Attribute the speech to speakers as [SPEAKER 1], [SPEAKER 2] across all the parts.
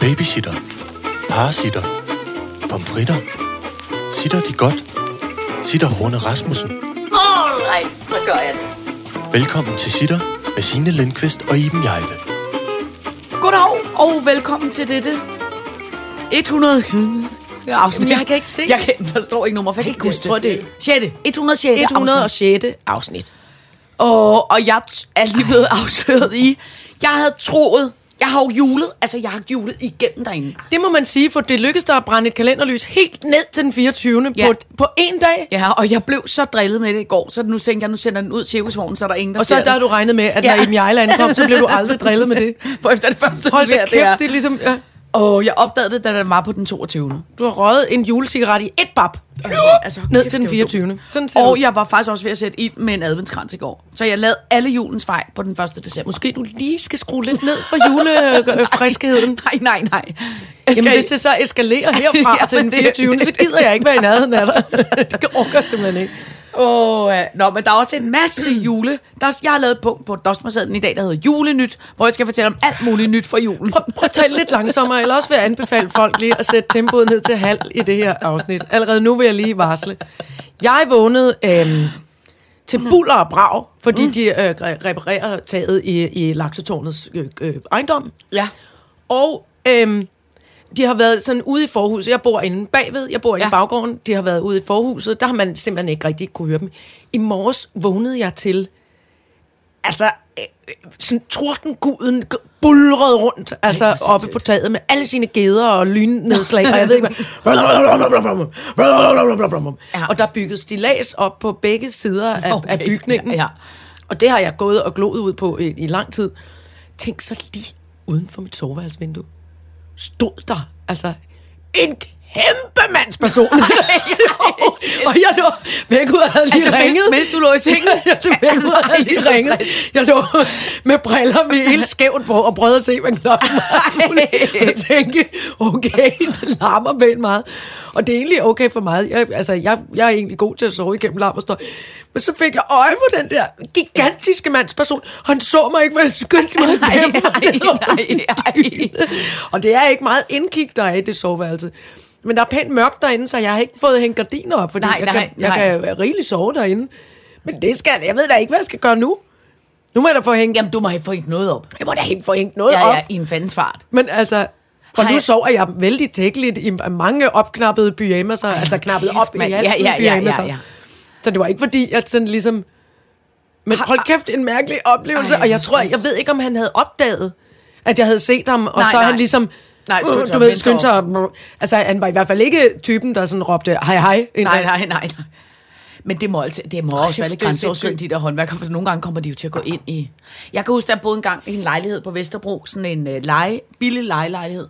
[SPEAKER 1] Babysitter. Parasitter. Pomfritter. Sitter de godt? Sitter Horne Rasmussen.
[SPEAKER 2] Alright, så gør jeg det.
[SPEAKER 1] Velkommen til Sitter med Signe Lindqvist og Iben Jejle.
[SPEAKER 3] Goddag, og velkommen til dette 100 afsnit.
[SPEAKER 4] Jeg kan ikke se.
[SPEAKER 3] Jeg kan, der står ikke nummer, for jeg kan ikke huske
[SPEAKER 4] det er
[SPEAKER 3] 6. 106.
[SPEAKER 4] 106. afsnit.
[SPEAKER 3] Og, og jeg er lige blevet afsløret i, jeg havde troet, jeg har jo julet, altså jeg har julet igennem derinde.
[SPEAKER 4] Det må man sige, for det lykkedes dig at brænde et kalenderlys helt ned til den 24.
[SPEAKER 3] Ja.
[SPEAKER 4] På, på en dag.
[SPEAKER 3] Ja, og jeg blev så drillet med det i går, så nu tænkte jeg, nu sender den ud til cirkusvognen, så er der ingen, der
[SPEAKER 4] Og så der har du regnet med, at
[SPEAKER 3] Ja.
[SPEAKER 4] når Iben Jejle ankom, så blev du aldrig drillet med det.
[SPEAKER 3] For efter det første,
[SPEAKER 4] Hold
[SPEAKER 3] du ser,
[SPEAKER 4] da
[SPEAKER 3] det
[SPEAKER 4] kæft,
[SPEAKER 3] er.
[SPEAKER 4] det er ligesom... Ja.
[SPEAKER 3] Og jeg opdagede det, da den var på den 22.
[SPEAKER 4] Du har røget en julecigaret i et bab.
[SPEAKER 3] Altså,
[SPEAKER 4] Ned
[SPEAKER 3] kæft,
[SPEAKER 4] til den
[SPEAKER 3] det var dumt.
[SPEAKER 4] 24. Sådan ser
[SPEAKER 3] Og jeg var faktisk også ved at sætte ild med en adventskrans i går. Så jeg lavede alle julens vej på den 1. december.
[SPEAKER 4] Måske du lige skal skrue lidt ned for julefriskheden.
[SPEAKER 3] Nej, nej, nej. Jeg
[SPEAKER 4] Jamen,
[SPEAKER 3] skal,
[SPEAKER 4] hvis det så eskalerer herfra
[SPEAKER 3] Ja,
[SPEAKER 4] til den
[SPEAKER 3] men det-
[SPEAKER 4] 24. så gider jeg ikke være i nærheden af dig. Det orker simpelthen ikke.
[SPEAKER 3] Åh, ja. Nå, men der er også en masse jule. Der er, jeg har lavet et punkt på Dostmarsæden i dag, der hedder Julenyt, hvor jeg skal fortælle om alt muligt nyt fra julen.
[SPEAKER 4] Prøv, prøv at tale lidt langsommere, eller også vil jeg anbefale folk lige at sætte tempoet ned til halv i det her afsnit. Allerede nu vil jeg lige varsle. Jeg vågnede øhm, til buller og brag, fordi mm. de øh, re- reparerer taget i, i laksetårnets øh, øh, ejendom.
[SPEAKER 3] Ja.
[SPEAKER 4] Og øhm, de har været sådan ude i forhuset. Jeg bor inde bagved, jeg bor
[SPEAKER 3] Ja.
[SPEAKER 4] i baggården. De har været ude i forhuset. Der har man simpelthen ikke rigtig kunne høre dem. I morges vågnede jeg til, altså, øh, øh, sådan tordenguden bulrede rundt, altså oppe på taget med alle sine geder og lynnedslag, og jeg ved ikke hvad.
[SPEAKER 3] Ja.
[SPEAKER 4] Og der bygges stilas op på begge sider af, okay. af bygningen.
[SPEAKER 3] ja, ja.
[SPEAKER 4] Og det har jeg gået og gloet ud på i, i lang tid. Tænk så lige uden for mit soveværelsesvindue stod der. Altså en kæmpe mandsperson. og jeg lå væk ud og havde lige
[SPEAKER 3] Altså, mens-
[SPEAKER 4] ringet.
[SPEAKER 3] mens du lå i sengen?
[SPEAKER 4] jeg lå væk ud og havde lige ringet. Jeg lå med briller med helt skævt på og prøvede at se, hvad klokken var. Jeg tænkte, okay, det larmer pænt meget. Og det er egentlig okay for mig. Jeg, altså, jeg, jeg er egentlig god til at sove igennem larm og støj. Men så fik jeg øje på den der gigantiske mandsperson. Han så mig ikke, for jeg skyndte mig
[SPEAKER 3] Nej,
[SPEAKER 4] igennem.
[SPEAKER 3] nej, nej, nej.
[SPEAKER 4] Og det er ikke meget indkig, der er i det soveværelse. Men der er pænt mørkt derinde, så jeg har ikke fået hængt gardiner op, fordi
[SPEAKER 3] Nej,
[SPEAKER 4] jeg,
[SPEAKER 3] nej,
[SPEAKER 4] kan, jeg
[SPEAKER 3] nej.
[SPEAKER 4] kan rigeligt sove derinde. Men det skal jeg ved da ikke, hvad jeg skal gøre nu. Nu må jeg da få hængt,
[SPEAKER 3] Jamen, du må have få hængt noget op.
[SPEAKER 4] jeg må da hængt, få hængt noget
[SPEAKER 3] Ja,
[SPEAKER 4] op.
[SPEAKER 3] ja, i en fandens fart.
[SPEAKER 4] Men altså, og
[SPEAKER 3] Har
[SPEAKER 4] nu sover jeg vældig tækkeligt i mange opknappede pyjamaser, altså knappet op i
[SPEAKER 3] mand.
[SPEAKER 4] halsen
[SPEAKER 3] Ja, ja, ja,
[SPEAKER 4] pyjamaser.
[SPEAKER 3] ja, ja.
[SPEAKER 4] Så det var ikke fordi, at sådan ligesom... Men hold kæft, en mærkelig oplevelse.
[SPEAKER 3] Ej,
[SPEAKER 4] og jeg tror, jeg ved ikke, om han havde opdaget, at jeg havde set ham, og
[SPEAKER 3] Nej,
[SPEAKER 4] så er han
[SPEAKER 3] nej.
[SPEAKER 4] ligesom...
[SPEAKER 3] Nej, skyndte
[SPEAKER 4] uh, du ved, at- Altså, han var i hvert fald ikke typen, der sådan råbte, hej, hej. ind
[SPEAKER 3] Nej, nej, nej, nej. Men det må, altid, det må også være lidt
[SPEAKER 4] det er
[SPEAKER 3] grænseoverskridende, de der håndværkere, for nogle gange kommer de jo til at gå ind i... Jeg kan huske, at jeg boede en gang i en lejlighed på Vesterbro, sådan en uh, leje, billig lejelejlighed,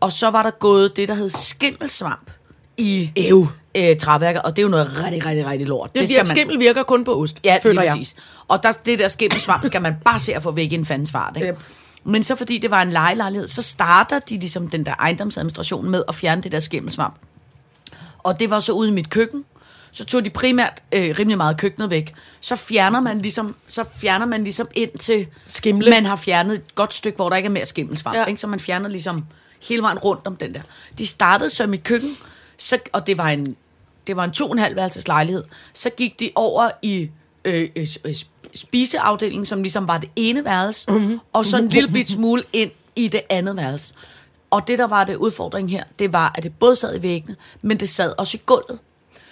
[SPEAKER 3] og så var der gået det, der hed skimmelsvamp i
[SPEAKER 4] Ew.
[SPEAKER 3] øh, træværker, og det er jo noget rigtig, rigtig, rigtig lort.
[SPEAKER 4] Det, det skimmel virker kun på ost,
[SPEAKER 3] Ja,
[SPEAKER 4] føler jeg.
[SPEAKER 3] præcis. Og der, det der skimmelsvamp skal man bare se at få væk i en fandens fart. Ikke?
[SPEAKER 4] Yep.
[SPEAKER 3] Men så fordi det var en lejelejlighed, så starter de ligesom den der ejendomsadministration med at fjerne det der skimmelsvamp. Og det var så ude i mit køkken. Så tog de primært øh, rimelig meget køkkenet væk. Så fjerner man ligesom, så fjerner man ligesom ind til
[SPEAKER 4] Skimle.
[SPEAKER 3] Man har fjernet et godt stykke, hvor der ikke er mere skimmelsvamp.
[SPEAKER 4] Ja.
[SPEAKER 3] Ikke? Så man fjerner ligesom hele vejen rundt om den der. De startede så i mit køkken, så, og det var en, det var en to og en halv værelses lejlighed. Så gik de over i øh, øh, øh, spiseafdelingen, som ligesom var det ene værelse, mm-hmm. og så en lille bit smule ind i det andet værelse. Og det, der var det udfordring her, det var, at det både sad i væggene, men det sad også i gulvet.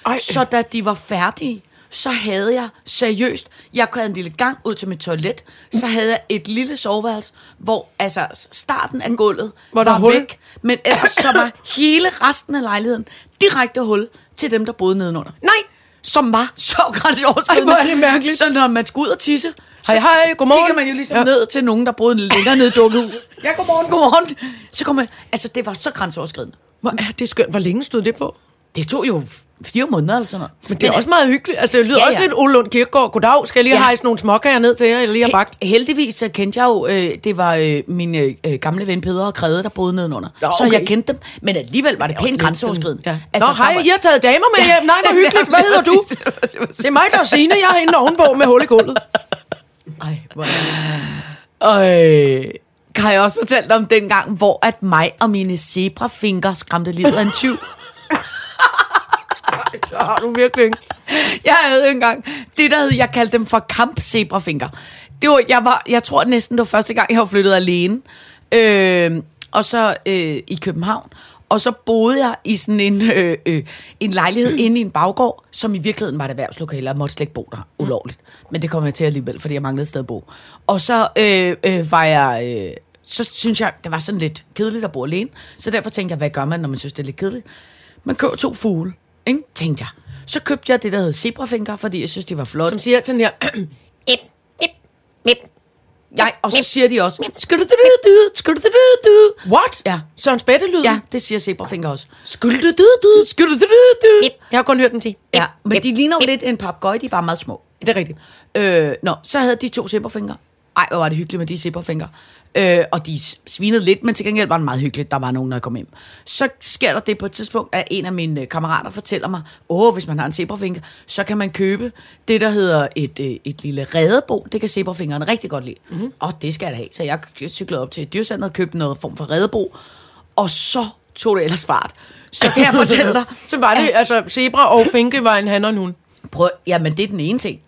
[SPEAKER 4] Ej.
[SPEAKER 3] Så da de var færdige, så havde jeg seriøst, jeg havde en lille gang ud til mit toilet, så havde jeg et lille soveværelse, hvor altså starten af gulvet
[SPEAKER 4] Hvor der
[SPEAKER 3] var
[SPEAKER 4] hul.
[SPEAKER 3] væk, men ellers så var hele resten af lejligheden direkte hul til dem, der boede nedenunder.
[SPEAKER 4] Nej!
[SPEAKER 3] Som var så grænseoverskridende.
[SPEAKER 4] Ej, hvor er det mærkeligt.
[SPEAKER 3] Så når man skulle ud og tisse, så
[SPEAKER 4] Hej, hej, godmorgen.
[SPEAKER 3] kigger man jo ligesom
[SPEAKER 4] Ja.
[SPEAKER 3] ned til nogen, der boede længere nede i dukkehuset. Ja, godmorgen, godmorgen. Så kom man, altså det var så grænseoverskridende.
[SPEAKER 4] Hvor er det skønt. Hvor længe stod det på?
[SPEAKER 3] Det tog jo fire måneder eller sådan noget.
[SPEAKER 4] Men det er også meget hyggeligt. Altså, det lyder ja,
[SPEAKER 3] Ja,
[SPEAKER 4] også lidt Ole Lund Kirkegaard. Goddag, skal jeg lige ja. Hejse nogle småkager ned til jer, jeg lige har bagt?
[SPEAKER 3] He- heldigvis så kendte jeg jo, øh, det var øh, min øh, øh, gamle ven Peder og Krede, der boede nedenunder.
[SPEAKER 4] Nå,
[SPEAKER 3] Så
[SPEAKER 4] okay.
[SPEAKER 3] jeg kendte dem, men alligevel var det
[SPEAKER 4] også
[SPEAKER 3] pænt
[SPEAKER 4] lidt
[SPEAKER 3] grænseoverskridende.
[SPEAKER 4] Ja. Nå,
[SPEAKER 3] der
[SPEAKER 4] hej,
[SPEAKER 3] var-
[SPEAKER 4] I har taget damer med hjem. Nej, hvor hyggeligt. Hvad hedder du? Det er mig, der er Signe. Jeg er inde ovenpå med hul i gulvet.
[SPEAKER 3] Ej, hvor er det- Øh, har jeg også fortalt om den gang, hvor at mig og mine zebrafinger skræmte livet af en tyv.
[SPEAKER 4] Så har du virkelig ikke.
[SPEAKER 3] Jeg havde jo engang det, der hed, jeg kaldte dem for kampzebrafinger. Det var, jeg, var, jeg tror næsten, det var første gang, jeg var flyttet alene. Øh, og så øh, i København. Og så boede jeg i sådan en, øh, øh, en lejlighed inde i en baggård, som i virkeligheden var et erhvervslokale, og jeg måtte slet ikke bo der ulovligt. Men det kom jeg til alligevel, fordi jeg manglede et sted at bo. Og så øh, øh, var jeg... Øh, så synes jeg, det var sådan lidt kedeligt at bo alene. Så derfor tænkte jeg, hvad gør man, når man synes, det er lidt kedeligt? Man køber to fugle, ikke? tænkte jeg. Så købte jeg det, der hed zebrafinger, fordi jeg synes, de var flotte.
[SPEAKER 4] Som siger sådan her, ip, ip, ip.
[SPEAKER 3] Jeg, og så siger de også, du du
[SPEAKER 4] What?
[SPEAKER 3] Ja.
[SPEAKER 4] Søren Spætte-lyd?
[SPEAKER 3] Ja, det siger zebrafinger også.
[SPEAKER 4] Du Ip. Jeg har kun hørt den til.
[SPEAKER 3] Ja, men de ligner jo lidt en papegøje, de er bare meget små.
[SPEAKER 4] Det er rigtigt.
[SPEAKER 3] Øh, nå, så havde de to zipperfinger. Ej, hvor var det hyggeligt med de zipperfinger. Øh, og de svinede lidt, men til gengæld var det meget hyggeligt. Der var nogen, der kom hjem. Så sker der det på et tidspunkt, at en af mine øh, kammerater fortæller mig, åh, hvis man har en zebrafinger, så kan man købe det, der hedder et, øh, et lille redebo. Det kan zebrafingeren rigtig godt lide. Mm-hmm. Og det skal jeg da have. Så jeg cyklede op til et dyrcenter og købte noget form for redebo. Og så tog det ellers fart. Så kan jeg fortælle dig,
[SPEAKER 4] Så var det, altså, zebra og finke var en han og en hund.
[SPEAKER 3] Prøv, jamen, det er den ene ting.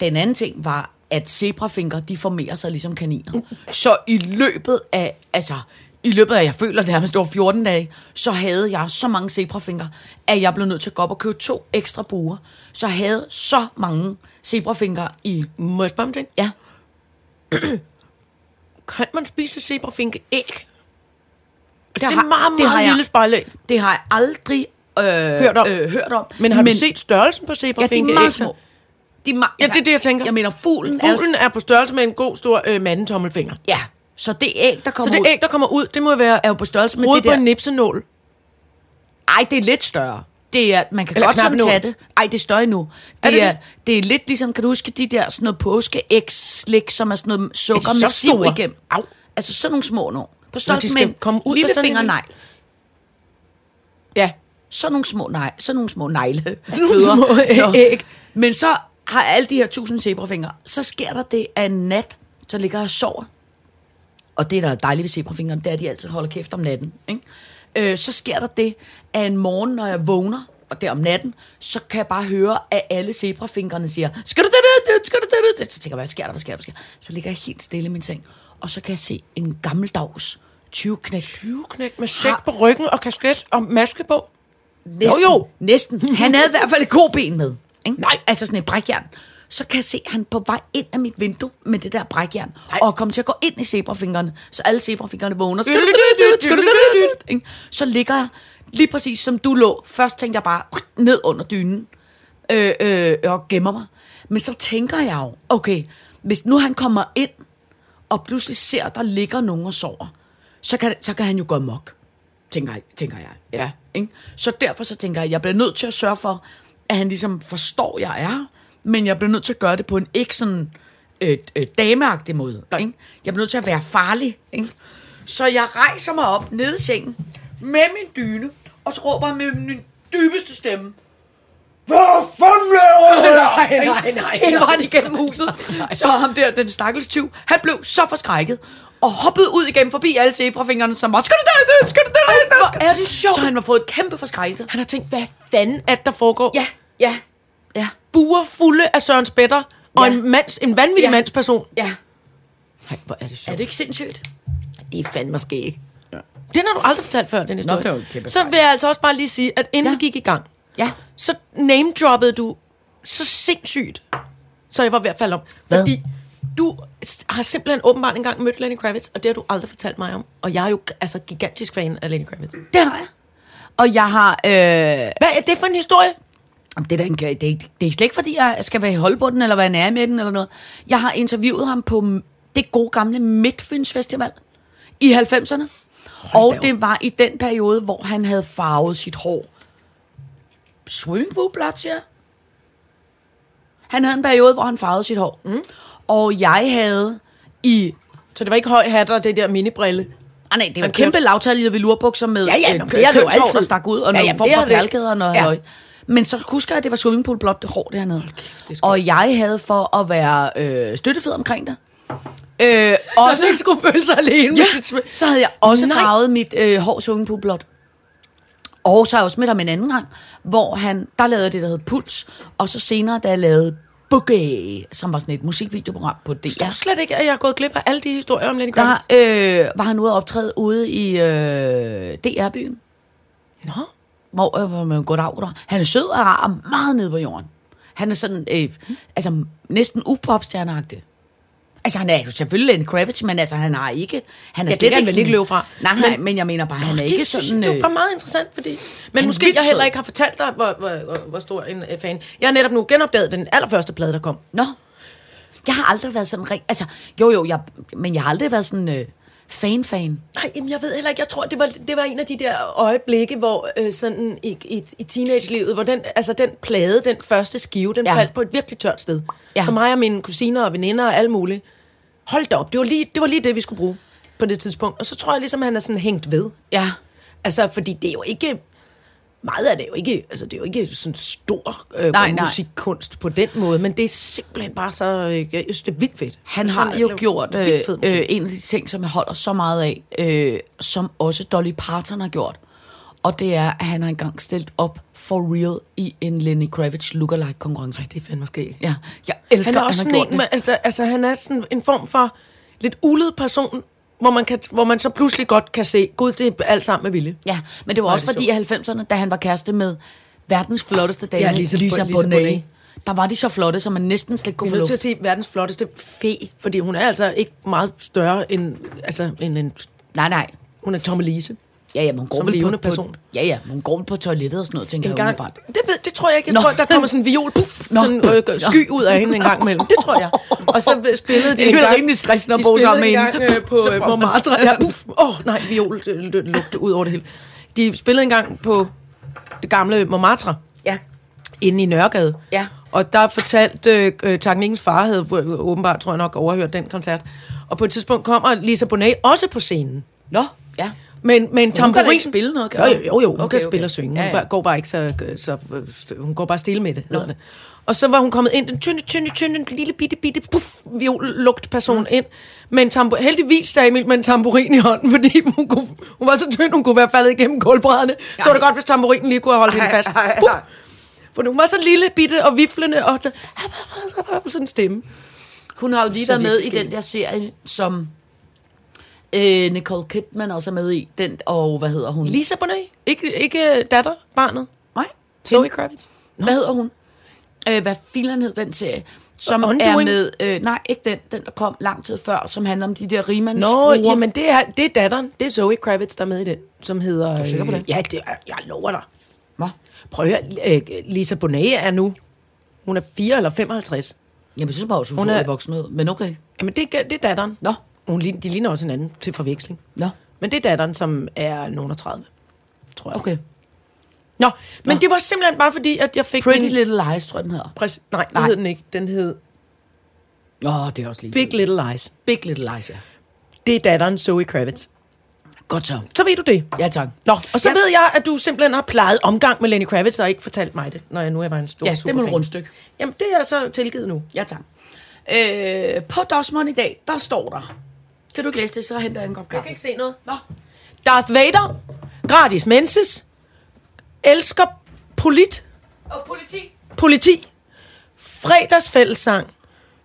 [SPEAKER 3] Den anden ting var, at zebrafinger, de formerer sig ligesom kaniner. Så i løbet af, altså, i løbet af, jeg føler det nærmest over 14 dage, så havde jeg så mange zebrafinger, at jeg blev nødt til at gå op og købe to ekstra buer. Så jeg havde så mange zebrafinger i,
[SPEAKER 4] Må jeg spørge om det?
[SPEAKER 3] ja,
[SPEAKER 4] Kan man spise zebrafinke æg? Det,
[SPEAKER 3] har-
[SPEAKER 4] er meget, meget
[SPEAKER 3] det har jeg-
[SPEAKER 4] lille spejlæg.
[SPEAKER 3] det har jeg aldrig øh,
[SPEAKER 4] Hørt om.
[SPEAKER 3] Øh, hørt om.
[SPEAKER 4] Men har du set størrelsen på
[SPEAKER 3] Ja, de
[SPEAKER 4] zebrafinke
[SPEAKER 3] er meget små. De ma-
[SPEAKER 4] Ja, det er det, jeg tænker.
[SPEAKER 3] Jeg mener, fuglen.
[SPEAKER 4] Fuglen er på størrelse med en god stor øh, mandetommelfinger.
[SPEAKER 3] Ja, så det æg, der
[SPEAKER 4] Så
[SPEAKER 3] kommer
[SPEAKER 4] det
[SPEAKER 3] ud,
[SPEAKER 4] æg, der kommer ud, det må være
[SPEAKER 3] er jo på størrelse med
[SPEAKER 4] hovedet
[SPEAKER 3] det
[SPEAKER 4] på
[SPEAKER 3] der...
[SPEAKER 4] en nipsenål.
[SPEAKER 3] Ej, det er lidt større. Det er, man kan
[SPEAKER 4] Eller
[SPEAKER 3] godt sådan
[SPEAKER 4] knappenål.
[SPEAKER 3] tage det. Ej, det er større endnu. Det
[SPEAKER 4] Er det
[SPEAKER 3] det, er,
[SPEAKER 4] det?
[SPEAKER 3] er lidt ligesom, kan du huske de der sådan noget påskeægs-slik, som er sådan noget sukker
[SPEAKER 4] Er
[SPEAKER 3] med
[SPEAKER 4] så
[SPEAKER 3] siv
[SPEAKER 4] store?
[SPEAKER 3] igennem. Au. Altså sådan nogle små nu. På størrelse
[SPEAKER 4] skal
[SPEAKER 3] med
[SPEAKER 4] komme ud
[SPEAKER 3] lille
[SPEAKER 4] af sådan en
[SPEAKER 3] fingernegl.
[SPEAKER 4] Ja.
[SPEAKER 3] Sådan nogle små, nej, sådan nogle små negle.
[SPEAKER 4] nogle små æg.
[SPEAKER 3] Men så har alle de her tusind zebrafingre. Så sker der det, at en nat, så ligger jeg og sover. Og det, der er dejligt ved zebrafingeren, det er, at de altid holder kæft om natten. Ikke? Øh, så sker der det, at en morgen, når jeg vågner, og der om natten, så kan jeg bare høre, at alle zebrafingrene siger, skal du det, det, det, skal du det, det? Så tænker jeg, hvad sker der, hvad sker der, hvad sker der? Så ligger jeg helt stille i min seng, og så kan jeg se en gammeldags 20-knæk.
[SPEAKER 4] 20-knæk med sæk på ryggen og kasket og maske på.
[SPEAKER 3] Næsten,
[SPEAKER 4] Jo, jo.
[SPEAKER 3] Næsten. Han havde i hvert fald et koben med. Ikke?
[SPEAKER 4] Nej.
[SPEAKER 3] Altså sådan et brækjern. Så kan jeg se, at han er på vej ind af mit vindue med det der brækjern.
[SPEAKER 4] Nej.
[SPEAKER 3] Og kommer til at gå ind i zebrafingrene. Så alle zebrafingrene vågner. Så ligger jeg lige præcis som du lå. Først tænkte jeg bare ned under dynen øh, øh, og gemmer mig. Men så tænker jeg jo, okay, hvis nu han kommer ind og pludselig ser, at der ligger nogen og sover, så kan, så kan han jo gå amok, tænker, tænker jeg.
[SPEAKER 4] Ja.
[SPEAKER 3] Ikke? Så derfor så tænker jeg, at jeg bliver nødt til at sørge for, at han ligesom forstår, jeg er men jeg bliver nødt til at gøre det på en ikke sådan øh, øh, dameagtig måde. Ikke? Jeg bliver nødt til at være farlig. Ikke? Så jeg rejser mig op nede i sengen med min dyne, og så råber jeg med min dybeste stemme, hvad fanden laver du?
[SPEAKER 4] Nej,
[SPEAKER 3] Ikke?
[SPEAKER 4] nej, nej,
[SPEAKER 3] Hele vejen igennem huset. Så ham der, den stakkels tyv, han blev så forskrækket, og hoppede ud igen forbi alle zebrafingrene, som var, skal du der, skal du der,
[SPEAKER 4] hvor er det sjovt.
[SPEAKER 3] Så han har fået et kæmpe forskrækkelse.
[SPEAKER 4] Han har tænkt, hvad fanden er det, der foregår?
[SPEAKER 3] Ja, ja, ja,
[SPEAKER 4] Buer fulde af Søren Spætter og
[SPEAKER 3] Ja.
[SPEAKER 4] en, mands, en vanvittig
[SPEAKER 3] Ja.
[SPEAKER 4] mandsperson.
[SPEAKER 3] ja.
[SPEAKER 4] Nej, hvor er det
[SPEAKER 3] Er
[SPEAKER 4] sjovt.
[SPEAKER 3] det ikke sindssygt?
[SPEAKER 4] Det er fandme skæg. Ja. Den har du aldrig fortalt før, den historie.
[SPEAKER 3] det var en kæmpe
[SPEAKER 4] så vil jeg altså også bare lige sige, at inden
[SPEAKER 3] ja.
[SPEAKER 4] vi gik i gang,
[SPEAKER 3] Ja.
[SPEAKER 4] så name-droppede du så sindssygt, så jeg var ved at falde om.
[SPEAKER 3] Hvad?
[SPEAKER 4] Fordi du har simpelthen åbenbart engang mødt Lenny Kravitz, og det har du aldrig fortalt mig om. Og jeg er jo altså gigantisk fan af Lenny Kravitz.
[SPEAKER 3] Det har jeg. Og jeg har... Øh,
[SPEAKER 4] Hvad er det for en historie?
[SPEAKER 3] det, er da en, det, er, det er slet ikke, fordi jeg skal være i Holbunden, eller være nær med den, eller noget. Jeg har interviewet ham på det gode gamle Midtfyns Festival i 90'erne. Og det var i den periode, hvor han havde farvet sit hår. Swimmingpool-blot, siger jeg. Han havde en periode, hvor han farvede sit hår. Mm. Og jeg havde i
[SPEAKER 4] Så det var ikke høj hat og det der minibrille.
[SPEAKER 3] Ah, nej, det var
[SPEAKER 4] Han
[SPEAKER 3] kæmpe lavtallige velurbukser med
[SPEAKER 4] Ja, ja,
[SPEAKER 3] øh,
[SPEAKER 4] nå, det er det jo altid.
[SPEAKER 3] der stak ud, og
[SPEAKER 4] Ja,
[SPEAKER 3] nogle
[SPEAKER 4] jamen,
[SPEAKER 3] form for
[SPEAKER 4] er det.
[SPEAKER 3] perlekæder og noget
[SPEAKER 4] Ja.
[SPEAKER 3] ja. Men så husker jeg, at det var swimmingpool blot det hår dernede.
[SPEAKER 4] er skønt.
[SPEAKER 3] og jeg havde for at være øh, støttefed omkring det, Øh,
[SPEAKER 4] Så
[SPEAKER 3] også,
[SPEAKER 4] han ikke skulle føle sig alene.
[SPEAKER 3] ja,
[SPEAKER 4] med sit
[SPEAKER 3] så havde jeg også
[SPEAKER 4] Nej.
[SPEAKER 3] farvet mit øh, hår swimmingpoolblåt. Og så har jeg også med ham en anden gang, hvor han, der lavede det, der hed Puls, og så senere, da jeg lavede Boogie, som var sådan et musikvideoprogram på DR.
[SPEAKER 4] Jeg slet ikke, at jeg er gået glip af alle de historier om Lenny Kravitz.
[SPEAKER 3] Der øh, var han ude at optræde ude i øh, DR-byen,
[SPEAKER 4] Nå.
[SPEAKER 3] hvor øh, man går der. Han er sød og rar og meget nede på jorden. Han er sådan, øh, altså næsten upopstjerneagtig. Altså, han er jo selvfølgelig en Kravitz, men altså, han har ikke... Han er
[SPEAKER 4] Ja, det
[SPEAKER 3] slet
[SPEAKER 4] kan han vel
[SPEAKER 3] sådan-
[SPEAKER 4] ikke løbe fra.
[SPEAKER 3] Nej, nej, men, men jeg mener bare, han er
[SPEAKER 4] det,
[SPEAKER 3] ikke
[SPEAKER 4] synes,
[SPEAKER 3] sådan...
[SPEAKER 4] det
[SPEAKER 3] øh,
[SPEAKER 4] var meget interessant, fordi... Men
[SPEAKER 3] er
[SPEAKER 4] måske jeg heller ikke har fortalt dig, hvor, hvor, hvor, hvor stor en øh, fan. Jeg har netop nu genopdaget den allerførste plade, der kom.
[SPEAKER 3] Nå. Jeg har aldrig været sådan. Altså, jo jo, jeg, men jeg har aldrig været sådan øh, fan-fan.
[SPEAKER 4] Nej, jamen, jeg ved heller ikke. Jeg tror, det var, det var en af de der øjeblikke, hvor øh, sådan i, i, i teenage-livet, hvor den, altså, den plade, den første skive, den
[SPEAKER 3] Ja.
[SPEAKER 4] faldt på et virkelig tørt sted.
[SPEAKER 3] Ja.
[SPEAKER 4] Så mig og mine kusiner og veninder og alt muligt. Hold da op, det var, lige, det var lige det, vi skulle bruge på det tidspunkt. Og så tror jeg ligesom, han er sådan hængt ved.
[SPEAKER 3] Ja.
[SPEAKER 4] Altså, fordi det er jo ikke... Meget af det er jo ikke, altså det er jo ikke sådan stor øh,
[SPEAKER 3] Nej, nej.
[SPEAKER 4] musikkunst på den måde, men det er simpelthen bare så, øh, jeg synes, det er vildt fedt.
[SPEAKER 3] Han har
[SPEAKER 4] synes,
[SPEAKER 3] jo
[SPEAKER 4] det
[SPEAKER 3] gjort øh, øh, en af de ting, som jeg holder så meget af, øh, som også Dolly Parton har gjort. Og det er, at han har engang stillet op for real i en Lenny Kravitz lookalike konkurrence.
[SPEAKER 4] Ej, det er fandme skægt.
[SPEAKER 3] Ja, jeg elsker,
[SPEAKER 4] Han er også
[SPEAKER 3] han
[SPEAKER 4] sådan
[SPEAKER 3] har gjort
[SPEAKER 4] en,
[SPEAKER 3] det.
[SPEAKER 4] altså, altså, han er sådan en form for lidt ulet person, hvor man, kan, hvor man så pludselig godt kan se, gud, det er alt sammen med vilje.
[SPEAKER 3] Ja, men det var også
[SPEAKER 4] det
[SPEAKER 3] fordi i 90'erne, da han var kæreste med verdens flotteste dame,
[SPEAKER 4] Ja, Lisa-
[SPEAKER 3] Lisa,
[SPEAKER 4] Lisa
[SPEAKER 3] Bonet.
[SPEAKER 4] Bonet.
[SPEAKER 3] Der var de så flotte, som man næsten slet ikke kunne få luft.
[SPEAKER 4] til at sige verdens flotteste fe, fordi hun er altså ikke meget større end, altså, end en,
[SPEAKER 3] Nej, nej.
[SPEAKER 4] hun er Tomme Lise.
[SPEAKER 3] Ja, ja, men hun går vel på,
[SPEAKER 4] person.
[SPEAKER 3] På, ja, ja, hun går på toilettet og sådan noget, tænker
[SPEAKER 4] En
[SPEAKER 3] jeg
[SPEAKER 4] gang,
[SPEAKER 3] umiddelbart.
[SPEAKER 4] det, ved, det tror jeg ikke. Jeg
[SPEAKER 3] Nå.
[SPEAKER 4] tror, der kommer sådan en viol, puff,
[SPEAKER 3] Nå.
[SPEAKER 4] sådan øh, sky ud af hende en gang imellem. Det tror jeg. Og så spillede de
[SPEAKER 3] Det er rimelig stressende at bo sammen med
[SPEAKER 4] en gang øh, på øh,
[SPEAKER 3] man-
[SPEAKER 4] Montmartre. Ja, puff. Åh, oh, nej, viol lugte ud over det hele. De spillede en gang på det gamle Montmartre,
[SPEAKER 3] Ja,
[SPEAKER 4] inde i Nørregade.
[SPEAKER 3] Ja.
[SPEAKER 4] Og der fortalte øh, øh, Teknikkens far, havde øh, åbenbart, tror jeg nok, overhørt den koncert. Og på et tidspunkt kommer Lisa Bonet også på scenen.
[SPEAKER 3] Nå, ja.
[SPEAKER 4] Men, men
[SPEAKER 3] kan da
[SPEAKER 4] tamburin...
[SPEAKER 3] ikke spille noget, kan
[SPEAKER 4] jo,
[SPEAKER 3] hun?
[SPEAKER 4] jo, jo. Hun
[SPEAKER 3] Okay,
[SPEAKER 4] kan
[SPEAKER 3] okay.
[SPEAKER 4] spille og synge. Hun
[SPEAKER 3] Ja,
[SPEAKER 4] ja, går bare ikke så, så... Hun går bare stille med det, hedder det. Og så var hun kommet ind, den tynde, tynde, tynde, lille bitte, bitte, puff, viollugt person mm. ind. Med en tambur, heldigvis sagde Emil med en tamburin i hånden, fordi hun, kunne, hun var så tynd, hun kunne være faldet igennem gulvbrædderne. Så var det godt, hvis tamburinen lige kunne have holdt hende fast. Puff. For hun var så lille, bitte og viflende, og der, sådan en stemme.
[SPEAKER 3] Hun har jo lige
[SPEAKER 4] Så
[SPEAKER 3] været med i den der serie, som øh, Nicole Kidman også er med i. Den, og hvad hedder hun?
[SPEAKER 4] Lisa Bonet, ikke, ikke datter, barnet.
[SPEAKER 3] Nej.
[SPEAKER 4] Zoe. Kravitz.
[SPEAKER 3] Hvad hedder hun? Øh, hvad filen hed den serie? Som
[SPEAKER 4] Undoing?
[SPEAKER 3] er med... Øh, nej, ikke den. Den, der kom lang tid før, som handler om de der
[SPEAKER 4] Nå,
[SPEAKER 3] rimandsfruer.
[SPEAKER 4] jamen det er, det er datteren. Det er Zoe Kravitz, der er med i den, som hedder... Er
[SPEAKER 3] du sikker på det?
[SPEAKER 4] Ja, det er, jeg lover dig.
[SPEAKER 3] Hvad?
[SPEAKER 4] Prøv at høre, øh, Lisa Bonet er nu... Hun er 4 eller 55.
[SPEAKER 3] Jamen, jeg synes bare, hun,
[SPEAKER 4] Hun er-
[SPEAKER 3] voksen ud. Men okay.
[SPEAKER 4] Jamen, det, det er datteren.
[SPEAKER 3] Nå.
[SPEAKER 4] Hun, de ligner også hinanden til forveksling.
[SPEAKER 3] Nå.
[SPEAKER 4] Men det er datteren, som er nogen af 30, tror jeg.
[SPEAKER 3] Okay.
[SPEAKER 4] Nå, men det var simpelthen bare fordi, at jeg fik
[SPEAKER 3] Pretty
[SPEAKER 4] min...
[SPEAKER 3] Little Lies, tror jeg, den hedder.
[SPEAKER 4] Præs- nej, det
[SPEAKER 3] Nej.
[SPEAKER 4] hed den ikke. Den hed
[SPEAKER 3] Åh, oh, det er også lige.
[SPEAKER 4] Big Little Lies.
[SPEAKER 3] Big Little Lies, ja.
[SPEAKER 4] Det er datteren Zoe Kravitz.
[SPEAKER 3] Godt så.
[SPEAKER 4] Så ved du det.
[SPEAKER 3] Ja, tak.
[SPEAKER 4] Nå, og så
[SPEAKER 3] Ja.
[SPEAKER 4] ved jeg, at du simpelthen har plejet omgang med Lenny Kravitz, og ikke fortalt mig det, når jeg nu er en stor
[SPEAKER 3] Ja, det du
[SPEAKER 4] superfan.
[SPEAKER 3] rundstykke.
[SPEAKER 4] Jamen, det er så tilgivet nu.
[SPEAKER 3] Ja, tak. Øh, på Dosmond i dag, der står der. Kan du ikke læse det, så henter jeg en kop kaffe.
[SPEAKER 4] ikke se noget.
[SPEAKER 3] Nå.
[SPEAKER 4] Darth Vader, gratis menses, elsker polit,
[SPEAKER 3] Og politi.
[SPEAKER 4] politi, fredagsfællessang,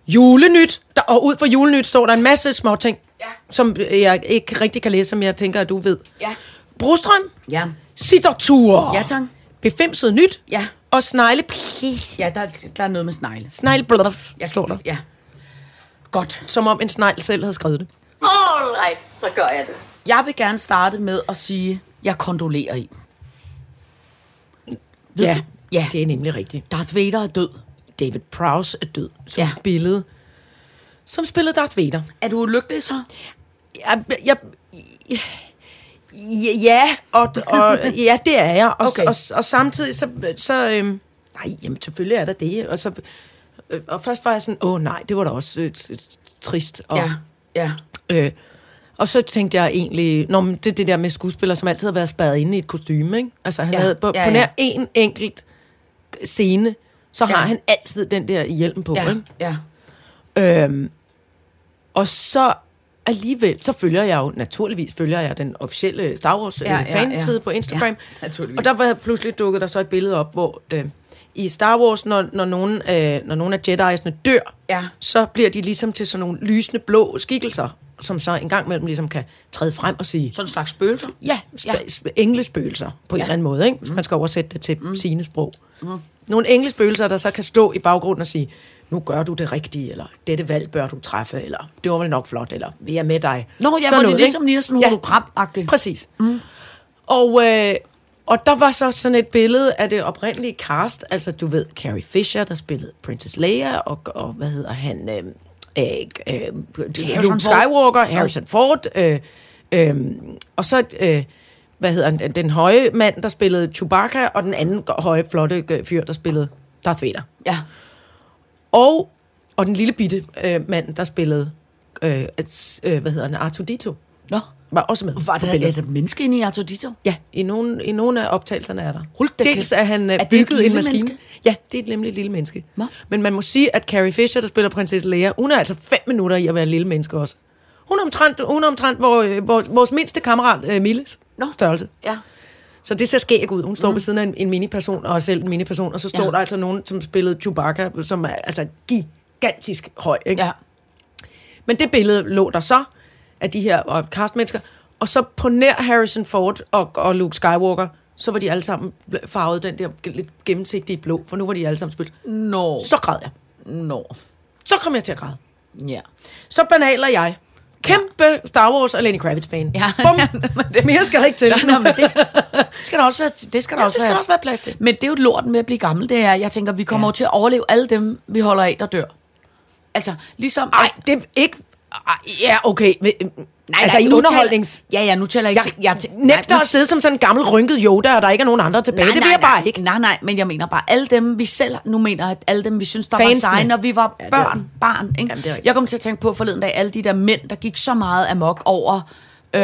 [SPEAKER 4] julenyt, der, og ud for julenyt står der en masse små ting,
[SPEAKER 3] Ja.
[SPEAKER 4] som jeg ikke rigtig kan læse, som jeg tænker, at du ved.
[SPEAKER 3] Ja.
[SPEAKER 4] Brostrøm,
[SPEAKER 3] Ja.
[SPEAKER 4] sitterture,
[SPEAKER 3] Ja, tak.
[SPEAKER 4] befimset nyt,
[SPEAKER 3] Ja.
[SPEAKER 4] og snegle, please.
[SPEAKER 3] Ja, der, der er noget med snegle.
[SPEAKER 4] Snegle, bluff,
[SPEAKER 3] Ja,
[SPEAKER 4] står der.
[SPEAKER 3] Ja. Godt.
[SPEAKER 4] Som om en snegl selv havde skrevet det.
[SPEAKER 2] All right, så gør jeg det.
[SPEAKER 3] Jeg vil gerne starte med at sige, jeg kondolerer i.
[SPEAKER 4] Ja?
[SPEAKER 3] Ja.
[SPEAKER 4] det er nemlig rigtigt.
[SPEAKER 3] Darth Vader er død.
[SPEAKER 4] David Prowse er død, som
[SPEAKER 3] Ja.
[SPEAKER 4] spillede som spillede Darth Vader.
[SPEAKER 3] Er du ulykkelig så?
[SPEAKER 4] Jeg, jeg, ja, ja, og, og, ja, det er jeg. Og,
[SPEAKER 3] Okay.
[SPEAKER 4] og, og, og samtidig så... så øhm, nej, jamen selvfølgelig er der det. Og, så, øh, og først var jeg sådan, åh nej, det var da også øh, trist. Og,
[SPEAKER 3] Ja. Ja.
[SPEAKER 4] Øh, og så tænkte jeg egentlig, Nå, men det er det der med skuespillere, som altid har været spadet inde i et kostume, ikke? Altså han
[SPEAKER 3] Ja,
[SPEAKER 4] havde på,
[SPEAKER 3] ja,
[SPEAKER 4] ja, på nær en enkelt scene, så har
[SPEAKER 3] Ja.
[SPEAKER 4] han altid den der hjelm på,
[SPEAKER 3] Ja.
[SPEAKER 4] ikke?
[SPEAKER 3] Ja.
[SPEAKER 4] Øhm, Og så alligevel, så følger jeg jo, naturligvis følger jeg den officielle Star Wars
[SPEAKER 3] Ja,
[SPEAKER 4] ja,
[SPEAKER 3] ja,
[SPEAKER 4] fanside
[SPEAKER 3] ja.
[SPEAKER 4] på Instagram.
[SPEAKER 3] Ja, naturligvis.
[SPEAKER 4] og der var pludselig dukket der så et billede op, hvor øh, i Star Wars, når, når, nogen, øh, når nogle af Jedi'sne dør,
[SPEAKER 3] Ja.
[SPEAKER 4] så bliver de ligesom til sådan nogle lysende blå skikkelser, som så en gang imellem ligesom kan træde frem og sige,
[SPEAKER 3] Sådan en slags spøgelser.
[SPEAKER 4] Ja,
[SPEAKER 3] Ja.
[SPEAKER 4] sp- ja. englespøgelser på en
[SPEAKER 3] Ja.
[SPEAKER 4] eller anden måde, ikke? hvis man skal oversætte det til mm. sine sprog. Mm. Nogle englespøgelser, der så kan stå i baggrunden og sige, nu gør du det rigtige, eller dette valg bør du træffe, eller det var vel nok flot, eller vi er med dig.
[SPEAKER 3] Nå, ja,
[SPEAKER 4] Sådan
[SPEAKER 3] hvor det er
[SPEAKER 4] noget,
[SPEAKER 3] ligesom ligner sådan hologram-agtigt.
[SPEAKER 4] Præcis. Mm. Og, øh, og der var så sådan et billede af det oprindelige cast, altså du ved, Carrie Fisher, der spillede Princess Leia, og, og hvad hedder han, øh, øh, øh,
[SPEAKER 3] Harrison.
[SPEAKER 4] Skywalker, Harrison Ford, øh, øh, og så, øh, hvad hedder han, den høje mand, der spillede Chewbacca, og den anden høje, flotte øh, fyr, der spillede Darth Vader.
[SPEAKER 3] Ja.
[SPEAKER 4] Og, og den lille bitte øh, mand, der spillede, øh, et, øh, hvad hedder han, Artudito,
[SPEAKER 3] Nå.
[SPEAKER 4] var også med
[SPEAKER 3] Var der
[SPEAKER 4] billedet.
[SPEAKER 3] et menneske inde i Artudito?
[SPEAKER 4] Ja, i nogle, i nogle af optagelserne er der.
[SPEAKER 3] Hold da
[SPEAKER 4] Dels er han
[SPEAKER 3] Er
[SPEAKER 4] er bygget en maskine.
[SPEAKER 3] menneske?
[SPEAKER 4] Ja, det er et nemlig et lille menneske.
[SPEAKER 3] Nå.
[SPEAKER 4] Men man må sige, at Carrie Fisher, der spiller prinsesse Leia, hun er altså fem minutter i at være et lille menneske også. Hun er omtrent, hun er omtrent hvor, øh, vores, vores mindste kammerat, øh, Milles,
[SPEAKER 3] Nå.
[SPEAKER 4] størrelse.
[SPEAKER 3] Ja.
[SPEAKER 4] Så det ser skæg ud. Hun står mm. ved siden af en, en mini-person, og er selv en mini-person, og så står
[SPEAKER 3] ja.
[SPEAKER 4] der altså nogen, som spillede Chewbacca, som er altså gigantisk høj. Ikke?
[SPEAKER 3] Ja.
[SPEAKER 4] Men det billede lå der så af de her castmennesker. Og så på nær Harrison Ford og, og Luke Skywalker, så var de alle sammen farvet den der lidt gennemsigtige blå, for nu var de alle sammen spillet.
[SPEAKER 3] Nå.
[SPEAKER 4] Så græd jeg.
[SPEAKER 3] Nå.
[SPEAKER 4] Så kom jeg til at græde.
[SPEAKER 3] Ja.
[SPEAKER 4] Så banal er jeg. Kæmpe Star Wars og Lenny Kravitz-fan.
[SPEAKER 3] Ja.
[SPEAKER 4] Bum. Mere skal der ikke til.
[SPEAKER 3] Nå, men det skal der også være, det skal der
[SPEAKER 4] Ja,
[SPEAKER 3] også
[SPEAKER 4] det skal
[SPEAKER 3] være.
[SPEAKER 4] der også være plads til.
[SPEAKER 3] Men det er jo lorten med at blive gammel, det er, jeg tænker, vi kommer
[SPEAKER 4] Ja.
[SPEAKER 3] ja. til at overleve alle dem, vi holder af, der dør. Altså, ligesom...
[SPEAKER 4] Nej, det er ikke... Ja, okay. Men,
[SPEAKER 3] nej,
[SPEAKER 4] altså
[SPEAKER 3] nej,
[SPEAKER 4] i underholdnings...
[SPEAKER 3] Taler, ja, ja, nu tæller jeg
[SPEAKER 4] Jeg,
[SPEAKER 3] ikke...
[SPEAKER 4] jeg
[SPEAKER 3] tæ-
[SPEAKER 4] nægter
[SPEAKER 3] nej,
[SPEAKER 4] at sidde som sådan en gammel rynket Yoda, og der ikke er nogen andre tilbage.
[SPEAKER 3] Nej,
[SPEAKER 4] det vil jeg bare
[SPEAKER 3] nej.
[SPEAKER 4] ikke.
[SPEAKER 3] Nej, nej, men jeg mener bare, alle dem, vi selv nu mener, at alle dem, vi synes, der
[SPEAKER 4] Fansene.
[SPEAKER 3] var seje, når vi var
[SPEAKER 4] Ja, det
[SPEAKER 3] børn,
[SPEAKER 4] rigtigt.
[SPEAKER 3] barn. Ikke?
[SPEAKER 4] Jamen, det rigtigt.
[SPEAKER 3] jeg kom til at tænke på forleden dag, alle de der mænd, der gik så meget amok over, øh,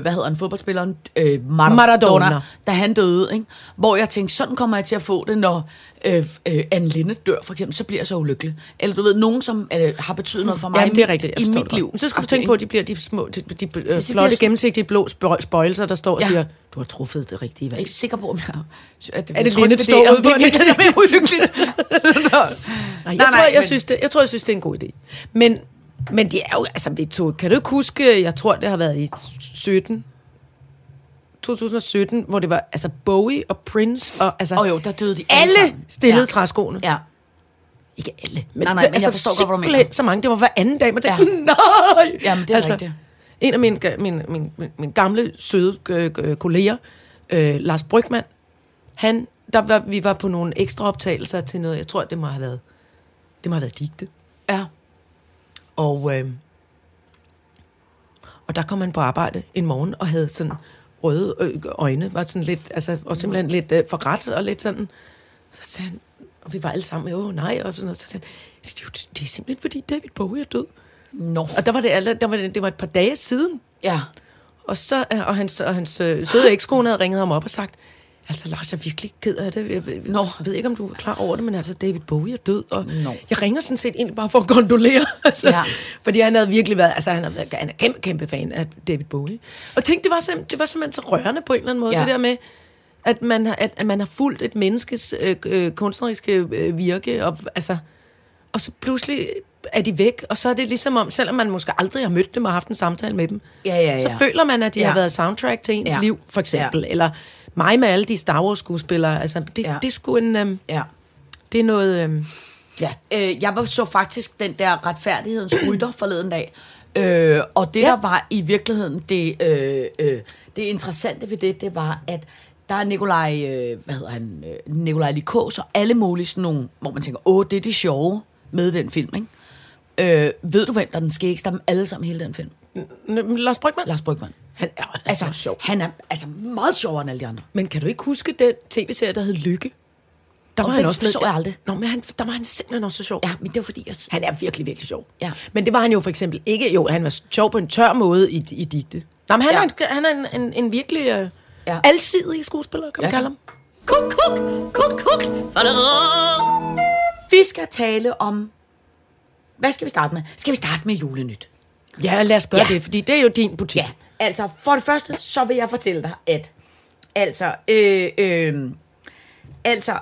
[SPEAKER 3] hvad hedder han, fodboldspilleren? Øh, Maradona,
[SPEAKER 4] Maradona.
[SPEAKER 3] Da han døde, ikke? Hvor jeg tænkte, sådan kommer jeg til at få det, når øh, øh, Anne Linde dør, for eksempel, så bliver jeg så ulykkelig. Eller du ved, nogen, som øh, har betydet noget for mig
[SPEAKER 4] Jamen,
[SPEAKER 3] i,
[SPEAKER 4] det er
[SPEAKER 3] mit-
[SPEAKER 4] rigtigt.
[SPEAKER 3] i mit
[SPEAKER 4] det
[SPEAKER 3] liv.
[SPEAKER 4] Men så skal du tænke på, at de bliver de små, de, de, de øh,
[SPEAKER 3] bliver
[SPEAKER 4] flotte,
[SPEAKER 3] så-
[SPEAKER 4] gennemsigtige blå spøj- spøjelser, der står og
[SPEAKER 3] Ja.
[SPEAKER 4] siger, du har truffet det rigtige
[SPEAKER 3] Jeg er
[SPEAKER 4] valg.
[SPEAKER 3] ikke sikker på, om jeg... At
[SPEAKER 4] Er det Linde
[SPEAKER 3] ved
[SPEAKER 4] står ude på
[SPEAKER 3] det er mere uhyggeligt?
[SPEAKER 4] Nej, jeg, tror, jeg, synes det, jeg tror, jeg synes, det er en god idé. Men, men de er jo, altså, vi to, kan du ikke huske, jeg tror, det har været i 17, 2017, hvor det var altså Bowie og Prince, og altså,
[SPEAKER 3] oh, jo, der døde de
[SPEAKER 4] alle
[SPEAKER 3] sammen.
[SPEAKER 4] stillede
[SPEAKER 3] ja.
[SPEAKER 4] træskoene.
[SPEAKER 3] Ja.
[SPEAKER 4] Ikke alle, men,
[SPEAKER 3] Nej, nej, men jeg
[SPEAKER 4] altså,
[SPEAKER 3] forstår godt, hvad du mener.
[SPEAKER 4] så mange. Det var hver anden dag, man tænkte,
[SPEAKER 3] Ja.
[SPEAKER 4] nej!
[SPEAKER 3] Jamen, det er altså, rigtigt.
[SPEAKER 4] En af mine, mine, mine, mine, mine gamle, søde øh, kolleger, øh, Lars Brygman, han, der var, vi var på nogle ekstra optagelser til noget, jeg tror, det må have været, det må have været digte.
[SPEAKER 3] Ja.
[SPEAKER 4] Og, øh, og der kom han på arbejde en morgen og havde sådan røde øh, øjne, var sådan lidt, altså, og simpelthen lidt øh, forret og lidt sådan. Så sagde han, og vi var alle sammen, åh nej, og sådan noget. Så sagde han, det er, det er simpelthen fordi David Bowie er død.
[SPEAKER 3] Nå.
[SPEAKER 4] Og der var det, der var det, det var et par dage siden.
[SPEAKER 3] Ja.
[SPEAKER 4] Og, så, øh, og hans, og hans øh, søde ekskone havde ringet ham op og sagt, altså Lars, jeg er virkelig ked af det. Jeg, jeg,
[SPEAKER 3] Nå.
[SPEAKER 4] jeg ved ikke, om du er klar over det, men altså David Bowie er død. Og
[SPEAKER 3] Nå.
[SPEAKER 4] jeg ringer sådan set egentlig bare for at kondolere. altså,
[SPEAKER 3] Ja.
[SPEAKER 4] Fordi han havde virkelig været, altså han, havde, han er kæmpe, kæmpe fan af David Bowie. Og tænk, det var, simpelthen, det var simpelthen så rørende på en eller anden måde,
[SPEAKER 3] Ja.
[SPEAKER 4] ja. det der med, at man, har, at, at man har fulgt et menneskes øh, øh, kunstneriske øh, virke, og, altså, og så pludselig er de væk, og så er det ligesom om, selvom man måske aldrig har mødt dem og haft en samtale med dem,
[SPEAKER 3] Ja, ja, ja.
[SPEAKER 4] så føler man, at de
[SPEAKER 3] Ja.
[SPEAKER 4] har været soundtrack til ens
[SPEAKER 3] Ja.
[SPEAKER 4] liv, for eksempel. Eller mig med alle de Star Wars-skuespillere. Altså, det,
[SPEAKER 3] Ja.
[SPEAKER 4] det er sgu en... Øhm,
[SPEAKER 3] Ja.
[SPEAKER 4] det er noget... Øhm,
[SPEAKER 3] Ja. Øh, jeg var- så faktisk den der retfærdighedens rytter forleden dag. Øh, og det,
[SPEAKER 4] ja.
[SPEAKER 3] der var i virkeligheden det, øh, øh, det interessante ved det, det var, at der er Nikolaj, øh, hvad hedder han, øh, Nikolaj Likås og alle mulige sådan nogle, hvor man tænker, åh, det er det sjove med den film, ikke? Øh, ved du, hvem der er den skægste af dem alle sammen hele den film?
[SPEAKER 4] Lars Brygman?
[SPEAKER 3] Lars Brygman.
[SPEAKER 4] Han er altså,
[SPEAKER 3] Altså,
[SPEAKER 4] er sjov.
[SPEAKER 3] han er altså meget sjovere end alle de andre.
[SPEAKER 4] Men kan du ikke huske den tv-serie, der hed Lykke? Der
[SPEAKER 3] Om den så jeg aldrig.
[SPEAKER 4] Nå, men han, der var han simpelthen også så sjov.
[SPEAKER 3] Ja, men det var fordi, jeg...
[SPEAKER 4] Han er virkelig, virkelig sjov.
[SPEAKER 3] Ja.
[SPEAKER 4] Men det var han jo for eksempel ikke. Jo, han var sjov på en tør måde i, i digte. Nå, men han,
[SPEAKER 3] Ja.
[SPEAKER 4] er, en, han er en, en, en virkelig uh,
[SPEAKER 3] Ja.
[SPEAKER 4] alsidig skuespiller, kan man
[SPEAKER 3] Ja,
[SPEAKER 4] kalde ham.
[SPEAKER 2] Kuk, kuk, kuk, kuk.
[SPEAKER 3] Vi skal tale om... Hvad skal vi starte med? Skal vi starte med julenyt?
[SPEAKER 4] Ja, lad os gøre
[SPEAKER 3] Ja.
[SPEAKER 4] det, fordi det er jo din butik.
[SPEAKER 3] Ja, altså for det første, så vil jeg fortælle dig, at altså, øh, øh, altså,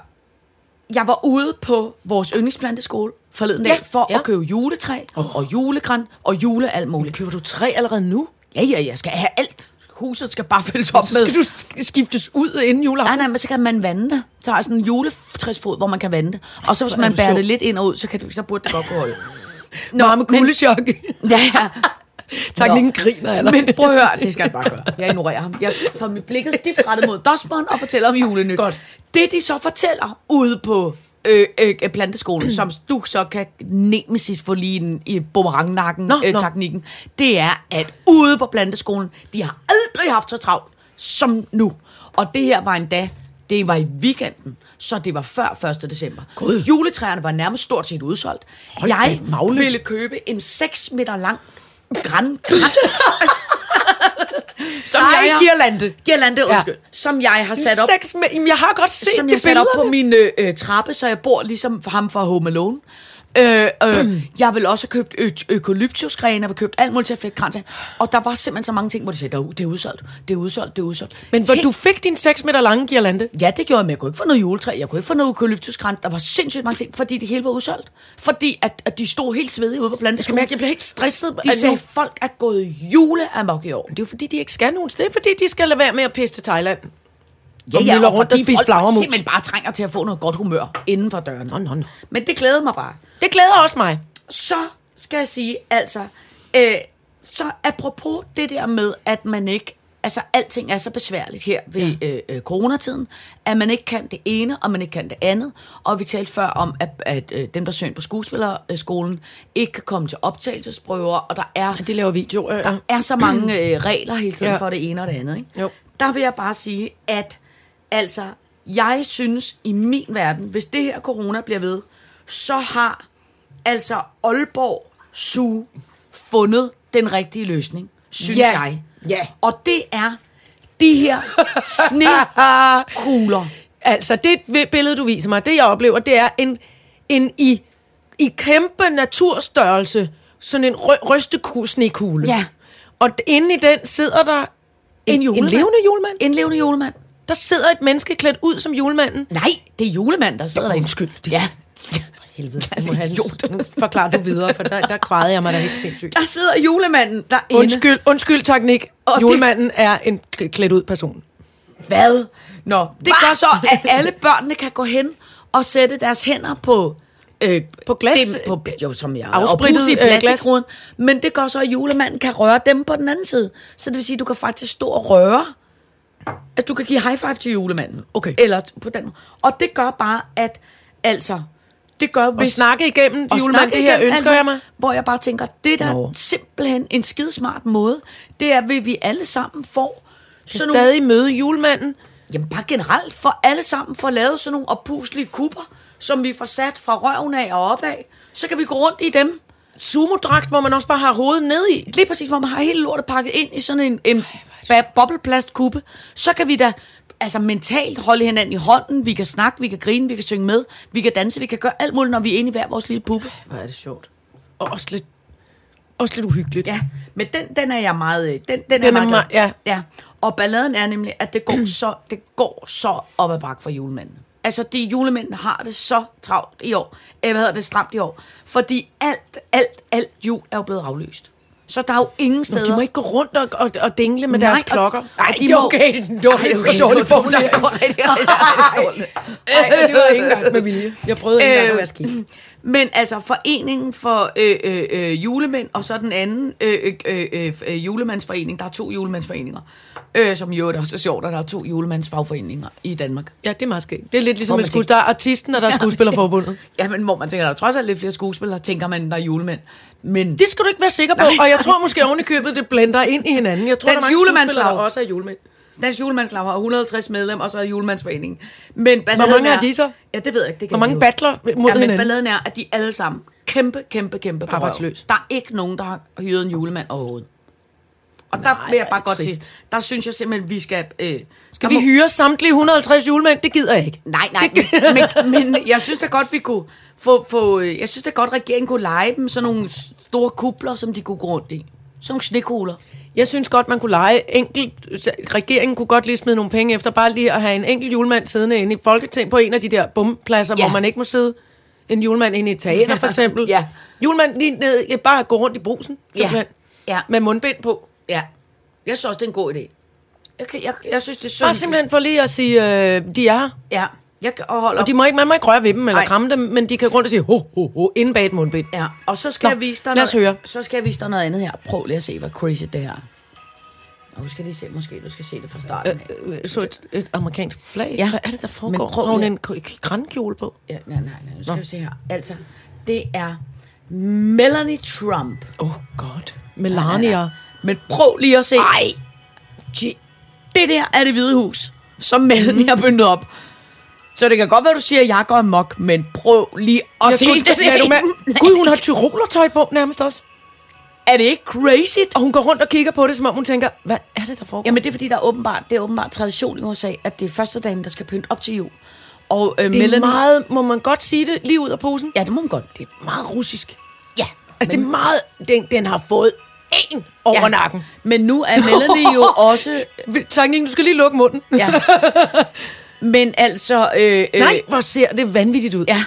[SPEAKER 3] jeg var ude på vores yndlingsplanteskole forleden dag
[SPEAKER 4] Ja,
[SPEAKER 3] for
[SPEAKER 4] ja.
[SPEAKER 3] at købe juletræ og, og julegran og jule alt muligt.
[SPEAKER 4] Køber du træ allerede nu?
[SPEAKER 3] Ja, ja, jeg skal have alt. Huset skal bare fyldes op
[SPEAKER 4] Så
[SPEAKER 3] med...
[SPEAKER 4] skal du sk- skiftes ud inden
[SPEAKER 3] Nej,
[SPEAKER 4] juleaften?
[SPEAKER 3] nej, men så kan man vande det. Så har jeg sådan en juletræsfod, hvor man kan vande det. Og så hvis man
[SPEAKER 4] du
[SPEAKER 3] bærer det lidt ind og ud, så, kan det, så burde det godt gå holde.
[SPEAKER 4] Nå, med kuldechok.
[SPEAKER 3] Ja, ja.
[SPEAKER 4] Tak,
[SPEAKER 3] Nå.
[SPEAKER 4] ingen griner, eller?
[SPEAKER 3] Men prøv at høre, det skal jeg bare gøre. Jeg ignorerer ham. Jeg tager mit blikket stift rettet mod Dosbon og fortæller om julenyt.
[SPEAKER 4] Godt.
[SPEAKER 3] Det, de så fortæller ude på øh, øh, planteskolen, som du så kan nemesis få lige en, i boomerangnakken
[SPEAKER 4] Nå,
[SPEAKER 3] øh,
[SPEAKER 4] nå.
[SPEAKER 3] teknikken, det er, at ude på planteskolen, de har aldrig haft så travlt som nu. Og det her var endda, det var i weekenden, så det var før 1. december.
[SPEAKER 4] Gud.
[SPEAKER 3] Juletræerne var nærmest stort set udsolgt.
[SPEAKER 4] Hold
[SPEAKER 3] jeg
[SPEAKER 4] magle.
[SPEAKER 3] ville købe en 6 meter lang grankrans. som
[SPEAKER 4] Nej,
[SPEAKER 3] jeg har-
[SPEAKER 4] girlande.
[SPEAKER 3] Girlande,
[SPEAKER 4] Ja.
[SPEAKER 3] undskyld. Som jeg har sat op
[SPEAKER 4] Sex med, jeg har godt set
[SPEAKER 3] som
[SPEAKER 4] det
[SPEAKER 3] jeg satte op på min øh, øh, trappe, så jeg bor ligesom ham fra Home Alone. Øh, øh, jeg vil også have købt ø- økolyptusgrene, jeg vil købt alt muligt til at flække krans af. Og der var simpelthen så mange ting, hvor de sagde, "Der er u- det er udsolgt, det er udsolgt, det er udsolgt.
[SPEAKER 4] Men hvor
[SPEAKER 3] Tænk-
[SPEAKER 4] du fik din 6 meter lange girlande.
[SPEAKER 3] Ja, det gjorde jeg, men jeg kunne ikke få noget juletræ, jeg kunne ikke få noget eukalyptusgræn. Der var sindssygt mange ting, fordi det hele var udsolgt. Fordi at, at de stod helt svedige ude på
[SPEAKER 4] Jeg skal
[SPEAKER 3] planteskolen.
[SPEAKER 4] mærke, jeg bliver helt stresset.
[SPEAKER 3] De sagde, folk er gået juleamok i år.
[SPEAKER 4] Det er jo fordi, de ikke skal nogen. Det er fordi, de skal lade være med at pisse til Thailand.
[SPEAKER 3] Ja, ja, og
[SPEAKER 4] rundt og spise flagermus.
[SPEAKER 3] simpelthen bare trænger til at få noget godt humør inden for døren.
[SPEAKER 4] Nå, nå, nå.
[SPEAKER 3] Men det glæder mig bare.
[SPEAKER 4] Det glæder også mig.
[SPEAKER 3] Så skal jeg sige, altså, øh, så apropos det der med, at man ikke, altså alting er så besværligt her ved ja. øh, øh, coronatiden, at man ikke kan det ene, og man ikke kan det andet. Og vi talte før om, at, at øh, dem, der søger på skuespillerskolen, ikke kan komme til optagelsesprøver, og der er
[SPEAKER 4] De laver videoer.
[SPEAKER 3] der er så mange øh, regler hele tiden
[SPEAKER 4] ja.
[SPEAKER 3] for det ene og det andet. Ikke?
[SPEAKER 4] Jo.
[SPEAKER 3] Der vil jeg bare sige, at altså, jeg synes i min verden, hvis det her corona bliver ved, så har altså Aalborg Zoo fundet den rigtige løsning, synes
[SPEAKER 4] Ja.
[SPEAKER 3] jeg.
[SPEAKER 4] Ja.
[SPEAKER 3] Og det er de her snekugler.
[SPEAKER 4] Altså, det billede, du viser mig, det jeg oplever, det er en, en i, i kæmpe naturstørrelse, sådan en rø- rystekugle.
[SPEAKER 3] Ja.
[SPEAKER 4] Og inde i den sidder der en,
[SPEAKER 3] En
[SPEAKER 4] en
[SPEAKER 3] julemand.
[SPEAKER 4] levende julemand.
[SPEAKER 3] En levende julemand.
[SPEAKER 4] Der sidder et menneske klædt ud som julemanden.
[SPEAKER 3] Nej, det er julemanden, der sidder der.
[SPEAKER 4] Undskyld. Det,
[SPEAKER 3] Ja.
[SPEAKER 4] For helvede. Nu, må have, nu forklarer du videre, for der, der græder jeg mig da helt sindssygt.
[SPEAKER 3] Der sidder julemanden derinde.
[SPEAKER 4] Undskyld, undskyld, teknik.
[SPEAKER 3] Og det-
[SPEAKER 4] Julemanden er en klædt ud person.
[SPEAKER 3] Hvad? Nå, det gør så, at alle børnene kan gå hen og sætte deres hænder på... Øh,
[SPEAKER 4] På glas?
[SPEAKER 3] Det, på, jo, som jeg
[SPEAKER 4] Afsprittet,
[SPEAKER 3] i
[SPEAKER 4] øh,
[SPEAKER 3] plastikruden. Men det gør så, at julemanden kan røre dem på den anden side. Så det vil sige, at du kan faktisk stå og røre. Altså, du kan give high five til julemanden.
[SPEAKER 4] Okay.
[SPEAKER 3] Eller på den måde. Og det gør bare, at... Altså, det gør,
[SPEAKER 4] Og
[SPEAKER 3] hvis...
[SPEAKER 4] snakke igennem
[SPEAKER 3] og
[SPEAKER 4] julemand,
[SPEAKER 3] snakke
[SPEAKER 4] det her ønsker
[SPEAKER 3] alt,
[SPEAKER 4] jeg mig.
[SPEAKER 3] Hvor jeg bare tænker, det der
[SPEAKER 4] Nå.
[SPEAKER 3] er simpelthen en skidesmart måde, det er, at vi alle sammen får
[SPEAKER 4] Kan
[SPEAKER 3] sådan nogle
[SPEAKER 4] stadig møde julemanden.
[SPEAKER 3] Jamen bare generelt, for alle sammen får lavet sådan nogle oppuslige kupper, som vi får sat fra røven af og opad. Så kan vi gå rundt i dem.
[SPEAKER 4] Sumodragt, hvor man også bare har hovedet ned i.
[SPEAKER 3] Lige præcis, hvor man har hele lortet pakket ind i sådan en, en ba- bobleplastkuppe. Så kan vi da altså mentalt holde hinanden i hånden. Vi kan snakke, vi kan grine, vi kan synge med, vi kan danse, vi kan gøre alt muligt, når vi er inde i hver vores lille puppe.
[SPEAKER 4] Hvor er det sjovt. Og også lidt, også lidt uhyggeligt.
[SPEAKER 3] Ja, men den, den er jeg meget... øh, Den, den, den er,
[SPEAKER 4] er
[SPEAKER 3] meget glad
[SPEAKER 4] meget- ja.
[SPEAKER 3] ja. Og balladen er nemlig, at det går så, det går så op ad bakke for julemanden. Altså, de julemændene har det så travlt i år. Øh, hvad hedder det, stramt i år. Fordi alt, alt, alt jul er jo blevet aflyst. Så der er jo ingen steder...
[SPEAKER 4] de må ikke gå rundt og, og, og dingle med
[SPEAKER 3] Nej,
[SPEAKER 4] deres klokker. Nej,
[SPEAKER 3] de
[SPEAKER 4] det er
[SPEAKER 3] må-
[SPEAKER 4] okay. Det er en dårlig,
[SPEAKER 3] Ej, okay,
[SPEAKER 4] dårlig formulering.
[SPEAKER 3] det var rigtig, rigtig, rigtig dårligt.
[SPEAKER 4] Ej, det var ikke engang med vilje. Jeg prøvede ikke engang at være skidt.
[SPEAKER 3] Øh, Men altså, foreningen for øh, øh, øh, julemænd, og så den anden øh, øh, øh, øh, julemandsforening, der er to julemandsforeninger, øh, som jo også er sjovt, at der er to julemandsfagforeninger i Danmark.
[SPEAKER 4] Ja, det er meget skægt. Det er lidt ligesom,
[SPEAKER 3] man
[SPEAKER 4] skues, der er artisten, og der er skuespillerforbundet.
[SPEAKER 3] Ja, men hvor man tænker, der er trods alt lidt flere skuespillere, tænker man, der er julemænd. Men
[SPEAKER 4] Det skal du ikke være sikker på, og jeg tror måske oven i købet, det blender ind i hinanden. Jeg tror,
[SPEAKER 3] Dansk
[SPEAKER 4] der er mange skuespillere, der også er julemænd.
[SPEAKER 3] Dansk Julemandslag har 150 medlem, og så er julemandsforeningen. Men
[SPEAKER 4] Hvor mange er de så?
[SPEAKER 3] Ja, det ved jeg ikke. Det kan
[SPEAKER 4] Hvor mange battler mod
[SPEAKER 3] ja, men
[SPEAKER 4] hinanden?
[SPEAKER 3] balladen er, at de alle sammen kæmpe, kæmpe, kæmpe
[SPEAKER 4] Arbejdsløs.
[SPEAKER 3] Der er ikke nogen, der har hyret en julemand overhovedet. Og
[SPEAKER 4] Nej,
[SPEAKER 3] der vil jeg bare godt
[SPEAKER 4] trist.
[SPEAKER 3] sige, der synes jeg simpelthen, vi skal... Øh,
[SPEAKER 4] Skal vi hyre samtlige 150 julemænd? Det gider jeg ikke.
[SPEAKER 3] Nej, nej, men, men, men jeg synes da godt, vi kunne få, få... øh, Jeg synes da godt, regeringen kunne lege dem sådan nogle store kubler, som de kunne gå rundt i. Sådan nogle snekugler.
[SPEAKER 4] Jeg synes godt, man kunne lege enkelt... Regeringen kunne godt lige smide nogle penge efter bare lige at have en enkelt julemand siddende inde i Folketing på en af de der bumpladser,
[SPEAKER 3] Ja.
[SPEAKER 4] hvor man ikke må sidde. En julemand inde i et teater, for eksempel.
[SPEAKER 3] Ja.
[SPEAKER 4] Julemand lige ned, ja, bare gå rundt i brusen, simpelthen.
[SPEAKER 3] Ja.
[SPEAKER 4] Med mundbind på.
[SPEAKER 3] Ja. Jeg synes også, det er en god idé. Jeg, kan, jeg, jeg synes, det er
[SPEAKER 4] Bare
[SPEAKER 3] synd.
[SPEAKER 4] simpelthen for lige at sige, øh, de er.
[SPEAKER 3] Ja. Jeg holder
[SPEAKER 4] Og de må ikke, man må ikke røre ved dem eller
[SPEAKER 3] Nej.
[SPEAKER 4] kramme dem, men de kan rundt og sige, ho, ho, ho, inden bag et mundbind.
[SPEAKER 3] Ja, og så skal
[SPEAKER 4] Nå,
[SPEAKER 3] jeg vise dig noget,
[SPEAKER 4] høre.
[SPEAKER 3] Så skal jeg vise dig noget andet her. Prøv lige at se, hvor crazy det her er. Og du skal lige se, måske du skal se det fra starten af.
[SPEAKER 4] Øh, øh, så et, et amerikansk flag.
[SPEAKER 3] Ja.
[SPEAKER 4] Hvad er det, der foregår?
[SPEAKER 3] Men prøv
[SPEAKER 4] Har hun en grænkjole på?
[SPEAKER 3] Ja, nej, nej, nej, nu skal vi se her. Altså, det er Melanie Trump.
[SPEAKER 4] Åh, oh, godt. Melania.
[SPEAKER 3] Men prøv lige at se.
[SPEAKER 4] Ej,
[SPEAKER 3] Det der er det hvide hus, som Melanie har byndet op. Så det kan godt være, du siger, at jeg går amok, men prøv lige at
[SPEAKER 4] jeg
[SPEAKER 3] se
[SPEAKER 4] skulle-
[SPEAKER 3] det
[SPEAKER 4] lad du med. Gud, hun har tyrolertøj på nærmest også.
[SPEAKER 3] Er det ikke crazy?
[SPEAKER 4] Og hun går rundt og kigger på det, som om hun tænker, hvad er det, der foregår?
[SPEAKER 3] Jamen det er fordi, der er åbenbart, det er åbenbart tradition i USA, at det er første dame, der skal pynte op til jul. Og øh,
[SPEAKER 4] det er
[SPEAKER 3] Melanie...
[SPEAKER 4] meget, må man godt sige det, lige ud af posen.
[SPEAKER 3] Ja, det må man godt.
[SPEAKER 4] Det er meget russisk.
[SPEAKER 3] Ja.
[SPEAKER 4] Altså, det er meget, den, den har fået en over
[SPEAKER 3] ja.
[SPEAKER 4] nakken.
[SPEAKER 3] Men nu er Melanie jo også...
[SPEAKER 4] Tanken, du skal lige lukke munden.
[SPEAKER 3] Ja. Men altså... Øh, øh,
[SPEAKER 4] Nej, hvor ser det vanvittigt ud.
[SPEAKER 3] Ja.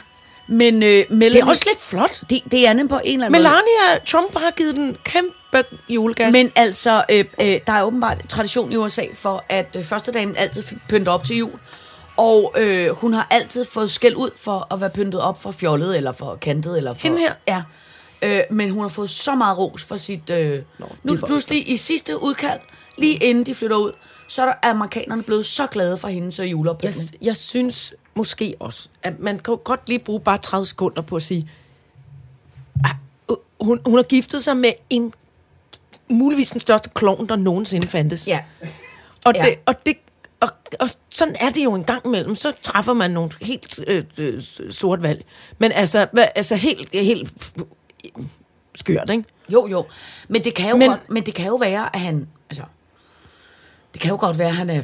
[SPEAKER 3] Men øh, Melanie...
[SPEAKER 4] Det er også lidt flot.
[SPEAKER 3] Det, det er nemlig på en eller anden måde.
[SPEAKER 4] Melania Trump har givet den kæmpe julegas.
[SPEAKER 3] Men altså, øh, øh, der er åbenbart tradition i USA for, at øh, første damen altid pynter op til jul. Og øh, hun har altid fået skæld ud for at være pyntet op for fjollet, eller for kantet, eller for...
[SPEAKER 4] Hende her?
[SPEAKER 3] Ja. Øh, men hun har fået så meget ros for sit... Øh, Nå, nu pludselig i sidste udkald, lige inden de flytter ud, så er amerikanerne blevet så glade for hendes øh,
[SPEAKER 4] jeg,
[SPEAKER 3] juleopbygning.
[SPEAKER 4] jeg synes måske også, at man kan godt lige bruge bare 30 sekunder på at sige, ah, øh, hun, hun har giftet sig med en muligvis den største klovn, der nogensinde fandtes.
[SPEAKER 3] Ja.
[SPEAKER 4] Og,
[SPEAKER 3] Ja.
[SPEAKER 4] det, og, det, og, og sådan er det jo en gang imellem. Så træffer man nogle helt øh, øh, sort valg. Men altså, hvad, altså helt, helt skørt, ikke?
[SPEAKER 3] Jo, jo. Men det kan jo,
[SPEAKER 4] men,
[SPEAKER 3] godt, men det kan jo være, at han... Altså, det kan jo godt være, at han er...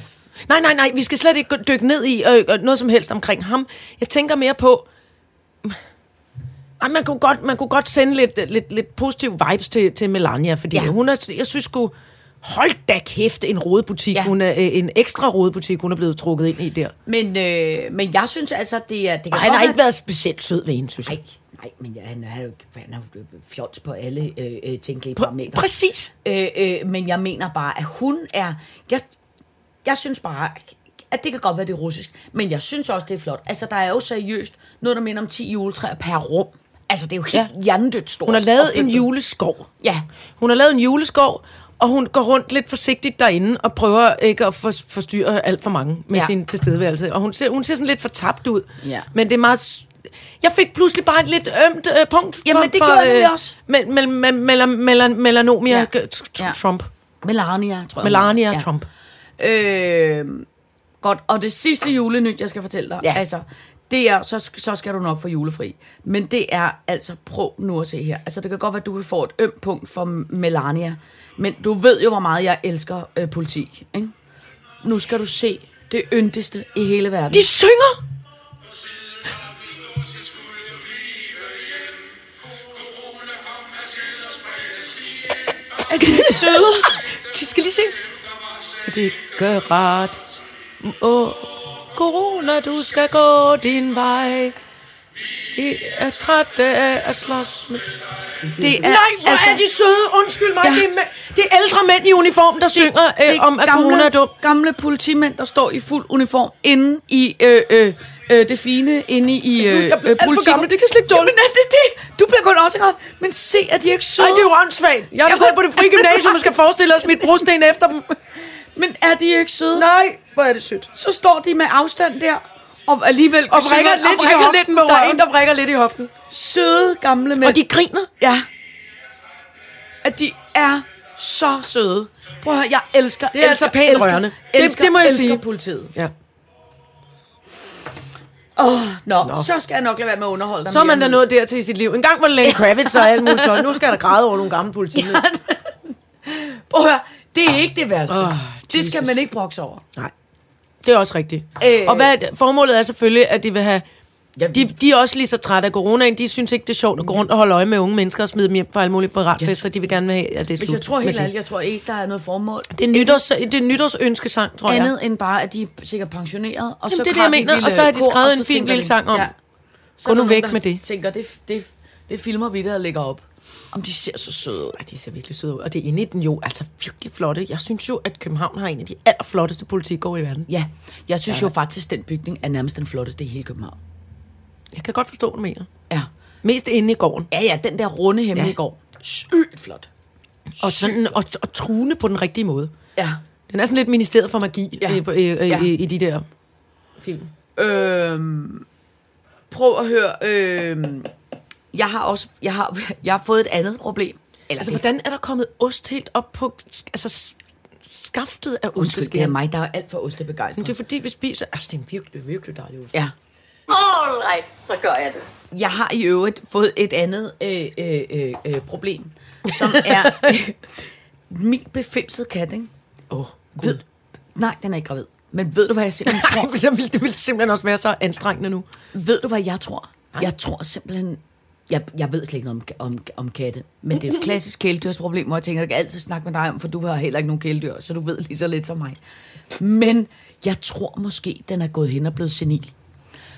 [SPEAKER 4] Nej, nej, nej, vi skal slet ikke dykke ned i øh, øh, noget som helst omkring ham. Jeg tænker mere på... Ej, man, kunne godt, man kunne godt sende lidt, lidt, lidt positive vibes til, til Melania, fordi ja. Hun er, jeg synes sgu, hold da kæft, en rodebutik. Ja. Hun er, øh, en ekstra rodebutik, hun er blevet trukket ind i der.
[SPEAKER 3] Men, øh, men jeg synes altså, det er... Det kan
[SPEAKER 4] Og han har ikke
[SPEAKER 3] være-
[SPEAKER 4] været specielt sød ved hende, synes jeg.
[SPEAKER 3] Nej, nej, men ja, han, er, jo han er jo fjols på alle øh, øh, tænkelige
[SPEAKER 4] Pr-
[SPEAKER 3] parametre.
[SPEAKER 4] præcis.
[SPEAKER 3] Øh, øh, men jeg mener bare, at hun er... Jeg, jeg synes bare, at det kan godt være, det er russisk, men jeg synes også, det er flot. Altså, der er jo seriøst noget, der minder om 10 juletræer per rum. Altså, det er jo helt
[SPEAKER 4] Ja.
[SPEAKER 3] hjernedødt stort.
[SPEAKER 4] Hun har lavet en juleskov.
[SPEAKER 3] Ja.
[SPEAKER 4] Hun har lavet en juleskov, og hun går rundt lidt forsigtigt derinde og prøver ikke at for, forstyrre alt for mange med. Ja. sin tilstedeværelse. Og hun ser, hun ser sådan lidt fortabt ud.
[SPEAKER 3] Ja.
[SPEAKER 4] Men det er meget... Jeg fik pludselig bare et lidt ømt øh, punkt
[SPEAKER 3] Jamen, det gjorde jeg nemlig også.
[SPEAKER 4] Mel, mel, mel, mel, mel, melanomia
[SPEAKER 3] Ja.
[SPEAKER 4] ja.
[SPEAKER 3] Ja.
[SPEAKER 4] Trump.
[SPEAKER 3] Melania, tror jeg.
[SPEAKER 4] Melania
[SPEAKER 3] Ja.
[SPEAKER 4] Trump.
[SPEAKER 3] Øh, godt, og det sidste julenyt, jeg skal fortælle dig,
[SPEAKER 4] Ja.
[SPEAKER 3] altså, det er, så, så skal du nok få julefri. Men det er altså, prøv nu at se her. Altså, det kan godt være, at du kan få et ømt punkt for Melania. Men du ved jo, hvor meget jeg elsker øh, politik. Ikke? Nu skal du se det yndigste i hele verden.
[SPEAKER 4] De synger!
[SPEAKER 3] Er de ikke søde?
[SPEAKER 4] De skal lige se. Det gør ret. Åh, corona, du skal gå din vej. Vi er trætte af at slås med...
[SPEAKER 3] Det er,
[SPEAKER 4] Nej, hvor altså, er de søde. Undskyld mig. Ja. Det, er med, det er ældre mænd i uniform, der synger
[SPEAKER 3] det
[SPEAKER 4] øh, om, at
[SPEAKER 3] gamle,
[SPEAKER 4] corona er dum.
[SPEAKER 3] gamle politimænd, der står i fuld uniform inde i øh, øh, øh, det fine, inde i øh,
[SPEAKER 4] Jeg bliver alt for
[SPEAKER 3] politik.
[SPEAKER 4] gammel, det kan jeg slet ikke tåle.
[SPEAKER 3] Jamen er det det? Du bliver godt også ret. Men se, at de er ikke søde.
[SPEAKER 4] Nej, det er jo åndssvagt. Jeg er
[SPEAKER 3] Jeg
[SPEAKER 4] gået
[SPEAKER 3] ved-
[SPEAKER 4] på det frie gymnasium og skal forestille os mit brosten efter dem.
[SPEAKER 3] Men er de ikke søde?
[SPEAKER 4] Nej, hvor er det sødt.
[SPEAKER 3] Så står de med afstand der, og alligevel
[SPEAKER 4] Og vrikker lidt,
[SPEAKER 3] og vrikker lidt med
[SPEAKER 4] Der er en, der vrikker lidt i hoften.
[SPEAKER 3] Søde gamle mænd.
[SPEAKER 4] Og de griner.
[SPEAKER 3] Ja. At de er så søde. Prøv at høre, jeg elsker,
[SPEAKER 4] Det er altså
[SPEAKER 3] elsker,
[SPEAKER 4] pænt
[SPEAKER 3] elsker,
[SPEAKER 4] rørende. Det-
[SPEAKER 3] Elsker,
[SPEAKER 4] det må jeg
[SPEAKER 3] elsker
[SPEAKER 4] sige.
[SPEAKER 3] politiet.
[SPEAKER 4] Ja.
[SPEAKER 3] Åh, oh, nå, nå, så skal jeg nok lade være med at underholde dig
[SPEAKER 4] Så er man da nået dertil i sit liv. En gang var det Lenny Kravitz og alt muligt flot. Nu skal der græde over nogle gamle politimænd.
[SPEAKER 3] Prøv at høre, det er ikke det værste. Oh, det skal man ikke brokse over.
[SPEAKER 4] Nej, det er også rigtigt.
[SPEAKER 3] Øh.
[SPEAKER 4] og hvad, formålet er selvfølgelig, at de vil have
[SPEAKER 3] Ja,
[SPEAKER 4] De, de er også lige så trætte af coronaen. De synes ikke, det er sjovt at gå rundt og holde øje med unge mennesker og smide dem hjem fra alle mulige piratfester. De vil gerne have, at det er
[SPEAKER 3] Hvis jeg tror helt ærligt, jeg tror ikke, der er noget formål.
[SPEAKER 4] Det er, nytårs, det er nytårsønskesang, tror jeg.
[SPEAKER 3] Andet end bare, at de er sikkert pensioneret. Og så
[SPEAKER 4] det er det, jeg mener, og så har de skrevet en fin lille sang om,
[SPEAKER 3] Så
[SPEAKER 4] gå nu væk med det.
[SPEAKER 3] tænker, det, det, det filmer vi, der lægger op. Om de ser så søde ud.
[SPEAKER 4] Ej, de ser virkelig søde ud. Og det er inde i den jo altså virkelig flotte. Jeg synes jo, at København har en af de allerflotteste politikår i verden.
[SPEAKER 3] Ja, jeg synes jo faktisk, den bygning er nærmest den flotteste i hele København.
[SPEAKER 4] Jeg kan godt forstå, hvad du mener.
[SPEAKER 3] Ja.
[SPEAKER 4] Mest inde i gården.
[SPEAKER 3] Ja, ja, den der runde hemmelige
[SPEAKER 4] Ja.
[SPEAKER 3] gård. Sygt flot.
[SPEAKER 4] Og, sådan, og, og truende på den rigtige måde.
[SPEAKER 3] Ja.
[SPEAKER 4] Den er sådan lidt ministeriet for magi
[SPEAKER 3] Ja.
[SPEAKER 4] i, i, i,
[SPEAKER 3] Ja.
[SPEAKER 4] i, i de der film.
[SPEAKER 3] Øhm, prøv at høre. Øhm, jeg har også jeg har, jeg har fået et andet problem. Eller
[SPEAKER 4] Altså,
[SPEAKER 3] det,
[SPEAKER 4] hvordan er der kommet ost helt op på altså, skaftet af
[SPEAKER 3] Undskyld, det er mig, der er alt for
[SPEAKER 4] Men
[SPEAKER 3] ostebegejstret.
[SPEAKER 4] det er fordi, vi spiser... Altså, det er en virkelig, virkelig dejlig ost.
[SPEAKER 3] Ja.
[SPEAKER 2] All right, så gør jeg det.
[SPEAKER 3] Jeg har i øvrigt fået et andet øh, øh, øh, øh, problem, som er øh, min befimsede kat, ikke?
[SPEAKER 4] Åh, oh,
[SPEAKER 3] Ved, nej, den er ikke gravid. Men ved du, hvad jeg simpelthen tror?
[SPEAKER 4] Nej, det ville, det ville simpelthen også være så anstrengende nu.
[SPEAKER 3] Ved du, hvad jeg tror? Jeg tror simpelthen... Jeg, jeg ved slet ikke noget om, om, om katte, men det er et klassisk kæledyrsproblem, hvor jeg tænker, jeg kan altid snakke med dig om, for du har heller ikke nogen kæledyr, så du ved lige så lidt som mig. Men jeg tror måske, den er gået hen og blevet senil.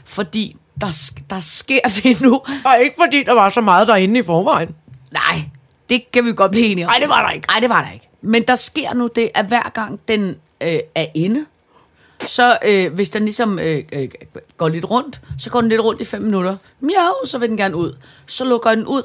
[SPEAKER 3] Fordi der, der sker det nu.
[SPEAKER 4] Og ikke fordi, der var så meget derinde i forvejen.
[SPEAKER 3] Nej, det kan vi godt blive enige om.
[SPEAKER 4] Nej, det var der ikke.
[SPEAKER 3] Nej, det var der ikke. Men der sker nu det, at hver gang den øh, er inde, så øh, hvis den ligesom øh, øh, går lidt rundt, så går den lidt rundt i fem minutter. Miau, så vil den gerne ud. Så lukker den ud,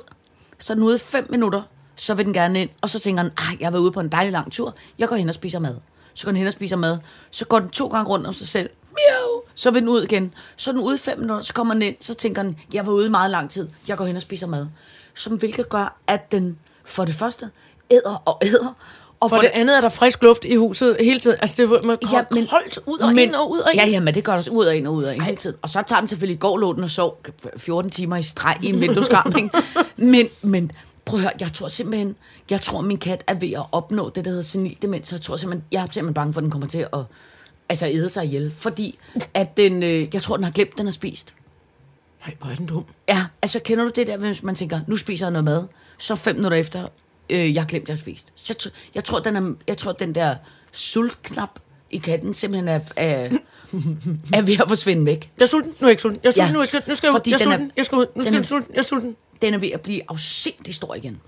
[SPEAKER 3] så er den ude i fem minutter, så vil den gerne ind. Og så tænker den, ah, jeg har været ude på en dejlig lang tur, jeg går hen og spiser mad. Så går den hen og spiser mad. Så går den to gange rundt om sig selv. Miau, så vil den ud igen. Så er den ude i fem minutter, så kommer den ind, så tænker den, jeg var ude i meget lang tid, jeg går hen og spiser mad. Som hvilket gør, at den for det første æder og æder, og
[SPEAKER 4] For det andet er der frisk luft i huset hele tiden. Altså, det var man ja, men, koldt ud og ind og ud og ind.
[SPEAKER 3] Ja, ja, men det gør der ud og ind og ud og ind hele tiden. Og så tager den selvfølgelig i går, lå den og sov 14 timer i streg i en vindueskarm? Men, men prøv at høre, jeg tror simpelthen, jeg tror, min kat er ved at opnå det, der hedder senil demens. Jeg tror simpelthen, jeg er simpelthen bange for, at den kommer til at altså, æde sig ihjel. Fordi at den, øh, jeg tror, den har glemt, den har spist.
[SPEAKER 4] Nej, hvor er den dum.
[SPEAKER 3] Ja, altså kender du det der, hvis man tænker, nu spiser jeg noget mad, så fem minutter efter, øh, jeg har glemt, jeg har spist. Så jeg, jeg, tror, den er, jeg tror, den der sultknap i katten simpelthen er, er, er ved at forsvinde væk.
[SPEAKER 4] Jeg er sulten. Nu er jeg ikke sulten. Jeg er sulten.
[SPEAKER 3] Ja.
[SPEAKER 4] Nu er jeg sulten. Nu skal jeg Jeg
[SPEAKER 3] den er-
[SPEAKER 4] sulten. Jeg skal ud. Nu skal
[SPEAKER 3] den er-
[SPEAKER 4] jeg sulten. Jeg er sulten.
[SPEAKER 3] Den er ved at blive afsindig stor igen.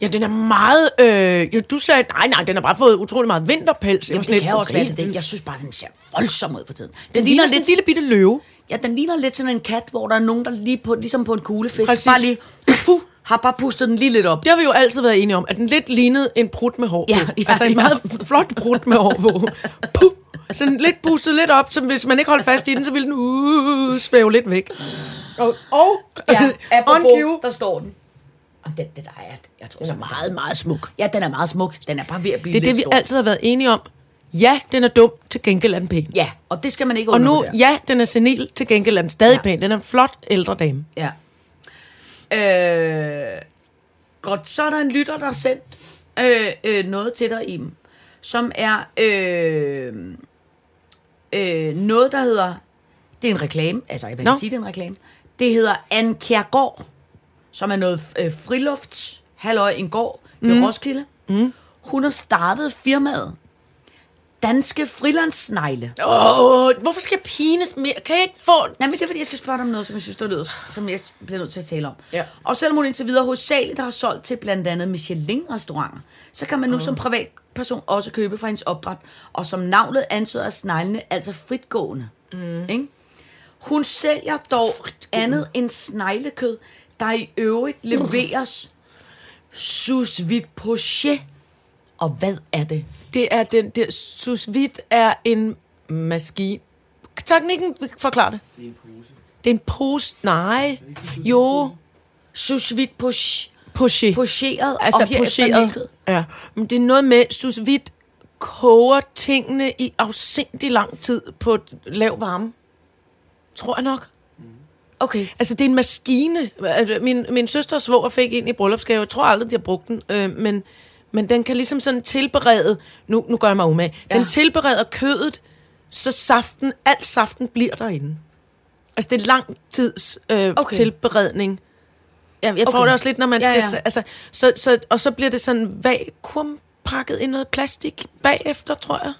[SPEAKER 4] Ja, den er meget... Øh, jo, du sagde, nej, nej, den har bare fået utrolig meget vinterpels.
[SPEAKER 3] Jamen, det
[SPEAKER 4] lidt,
[SPEAKER 3] kan også
[SPEAKER 4] okay,
[SPEAKER 3] være det. Jeg synes bare, den ser voldsom ud for tiden. Den,
[SPEAKER 4] Den
[SPEAKER 3] ligner
[SPEAKER 4] ligner sådan en
[SPEAKER 3] lidt,
[SPEAKER 4] lille bitte løve.
[SPEAKER 3] ja, den ligner lidt sådan en kat, hvor der er nogen, der lige på, ligesom på en kuglefisk,
[SPEAKER 4] Præcis.
[SPEAKER 3] bare lige, puh, har bare pustet den lige lidt op.
[SPEAKER 4] Det har vi jo altid været enige om, at den lidt lignede en prut med hår på.
[SPEAKER 3] Ja, ja,
[SPEAKER 4] altså en
[SPEAKER 3] ja.
[SPEAKER 4] meget flot prut med hår på. Puh! Sådan lidt boostet lidt op, så hvis man ikke holdt fast i den, så ville den uh, svæve lidt væk. Og, og
[SPEAKER 3] Ja, apropos, der står den. Og den, den er, jeg tror,
[SPEAKER 4] Den er meget, meget smuk.
[SPEAKER 3] Ja, den er meget smuk. Den er bare ved at blive
[SPEAKER 4] Det er det, vi
[SPEAKER 3] stor.
[SPEAKER 4] altid har været enige om. Ja, den er dum, til gengæld er den pæn.
[SPEAKER 3] Ja, og det skal man ikke
[SPEAKER 4] Og nu,
[SPEAKER 3] undervurdere.
[SPEAKER 4] ja, den er senil, til gengæld er den stadig
[SPEAKER 3] Ja.
[SPEAKER 4] pæn. Den er en flot ældre dame.
[SPEAKER 3] Ja. Øh, godt, så er der en lytter, der har sendt øh, øh, noget til dig, Iben, som er øh, øh, noget, der hedder... Det er en reklame, altså jeg vil
[SPEAKER 4] Nå.
[SPEAKER 3] ikke sige, det er en reklame. Det hedder Anne Kjærgaard, som er noget øh, frilufts, halløj en gård ved mm. Roskilde. Mm. Hun har startet firmaet Danske Frilandssnegle.
[SPEAKER 4] Åh, hvorfor skal jeg pines mere? Kan jeg ikke få...
[SPEAKER 3] Nej, men det er fordi, jeg skal spørge dig om noget, som jeg synes, der lyder, som jeg bliver nødt til at tale om.
[SPEAKER 4] Ja.
[SPEAKER 3] Og selvom hun indtil videre hovedsageligt har solgt til blandt andet Michelin-restauranter, så kan man nu som privatperson også købe fra hendes opdræt. Og som navnet antyder er sneglene altså fritgående. Mm. Ikke? Hun sælger dog andet end sneglekød, der i øvrigt leveres sous vide poché. Og hvad er det?
[SPEAKER 4] Det er den der... Sous vide er en maskine. Teknikken forklar det. Det er en pose. Det er en pose. Nej. Jo.
[SPEAKER 3] Sous vide poché.
[SPEAKER 4] Poché.
[SPEAKER 3] Pocheret
[SPEAKER 4] Altså
[SPEAKER 3] og
[SPEAKER 4] pocheret. Ja. Men det er noget med, sous vide koger tingene i afsindig lang tid på lav varme. Tror jeg nok.
[SPEAKER 3] Okay.
[SPEAKER 4] Altså, det er en maskine. Altså, Min, min søster og svoger fik en i bryllupsgave. Jeg tror aldrig, de har brugt den. Øh, men, men den kan ligesom sådan tilberede... Nu, nu gør jeg mig umage. Den
[SPEAKER 3] Ja.
[SPEAKER 4] tilbereder kødet, så saften, alt saften bliver derinde. Altså, det er lang tids øh,
[SPEAKER 3] Okay.
[SPEAKER 4] tilberedning. Jeg, jeg får
[SPEAKER 3] Okay.
[SPEAKER 4] det også lidt, når man
[SPEAKER 3] Ja,
[SPEAKER 4] skal...
[SPEAKER 3] ja.
[SPEAKER 4] Altså, så, så, og så bliver det sådan vakuumpakket i noget plastik bagefter, tror jeg.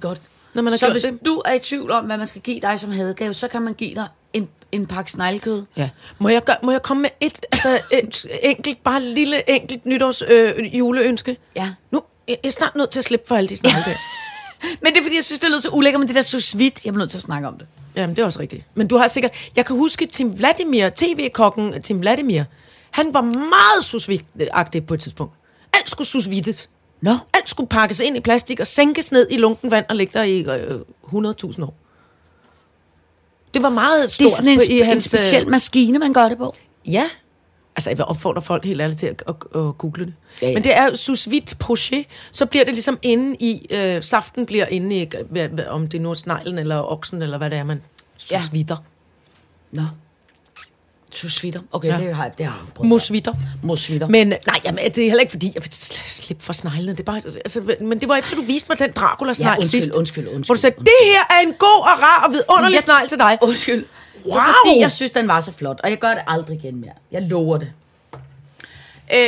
[SPEAKER 3] Godt.
[SPEAKER 4] Når man har
[SPEAKER 3] så hvis
[SPEAKER 4] det.
[SPEAKER 3] du er i tvivl om, hvad man skal give dig som hadegave, så kan man give dig en, pakke sneglekød.
[SPEAKER 4] Ja. Må jeg, gøre, må jeg komme med et, altså et enkelt, bare et lille enkelt nytårs øh, juleønske?
[SPEAKER 3] Ja.
[SPEAKER 4] Nu, jeg jeg er snart nødt til at slippe for alle de snegle der.
[SPEAKER 3] Men det er fordi, jeg synes, det lyder så ulækkert, men det der sous vide, jeg er nødt til at snakke om det.
[SPEAKER 4] Jamen, det er også rigtigt. Men du har sikkert... Jeg kan huske Tim Vladimir, tv-kokken Tim Vladimir. Han var meget sous vide-agtig på et tidspunkt. Alt skulle sous vides.
[SPEAKER 3] Nå.
[SPEAKER 4] Alt skulle pakkes ind i plastik og sænkes ned i lunken vand og ligge der i øh, 100.000 år. Det var meget
[SPEAKER 3] Det
[SPEAKER 4] stort
[SPEAKER 3] er sådan en,
[SPEAKER 4] på-
[SPEAKER 3] spe- en speciel
[SPEAKER 4] øh,
[SPEAKER 3] maskine, man gør det på.
[SPEAKER 4] Ja. Altså, jeg vil opfordre folk helt ærligt til at, at, at google det.
[SPEAKER 3] Ja, ja.
[SPEAKER 4] Men det er sous vide poché, så bliver det ligesom inde i, øh, saften bliver inde i, om det nu er sneglen eller oksen, eller hvad det er, man sous
[SPEAKER 3] Ja.
[SPEAKER 4] vider.
[SPEAKER 3] Nå. Vide. Okay,
[SPEAKER 4] Ja.
[SPEAKER 3] det har jeg, det har jeg prøvet.
[SPEAKER 4] Musvitter.
[SPEAKER 3] Mos vide.
[SPEAKER 4] Men nej, jamen, det er heller ikke fordi, jeg vil sl- slippe for sneglene. Det er bare, altså, men det var efter, du viste mig den Dracula-snegl
[SPEAKER 3] Ja, undskyld,
[SPEAKER 4] sidst.
[SPEAKER 3] undskyld, undskyld,
[SPEAKER 4] Hvor du sagde,
[SPEAKER 3] undskyld.
[SPEAKER 4] det her er en god og rar og vidunderlig
[SPEAKER 3] Jeg-
[SPEAKER 4] snegl til dig.
[SPEAKER 3] Undskyld. Wow. Det var fordi, jeg synes, den var så flot, og jeg gør det aldrig igen mere. Jeg lover det. Øh,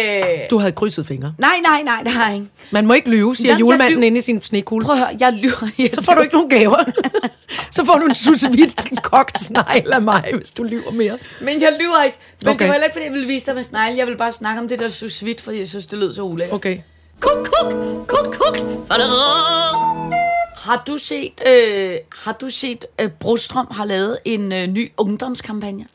[SPEAKER 4] Du havde krydset fingre.
[SPEAKER 3] nej, nej, nej, det har jeg ikke.
[SPEAKER 4] Man må ikke lyve, siger
[SPEAKER 3] Jamen,
[SPEAKER 4] julemanden inde i sin snekugle.
[SPEAKER 3] Prøv at høre, jeg lyver. Jeg
[SPEAKER 4] Så får du ikke nogen gaver. så får du en susevit kogt snegl af mig, hvis du lyver mere.
[SPEAKER 3] Men jeg lyver ikke. Men okay. Det var heller ikke, fordi jeg ville vise dig med snegle. Jeg vil bare snakke om det der sous vide, fordi jeg synes, det lød så ulækkert.
[SPEAKER 4] Okay.
[SPEAKER 2] Kuk, kuk, kuk, kuk.
[SPEAKER 3] Har du set, øh, har du set øh, Brostrøm har lavet en øh, ny ungdomskampagne?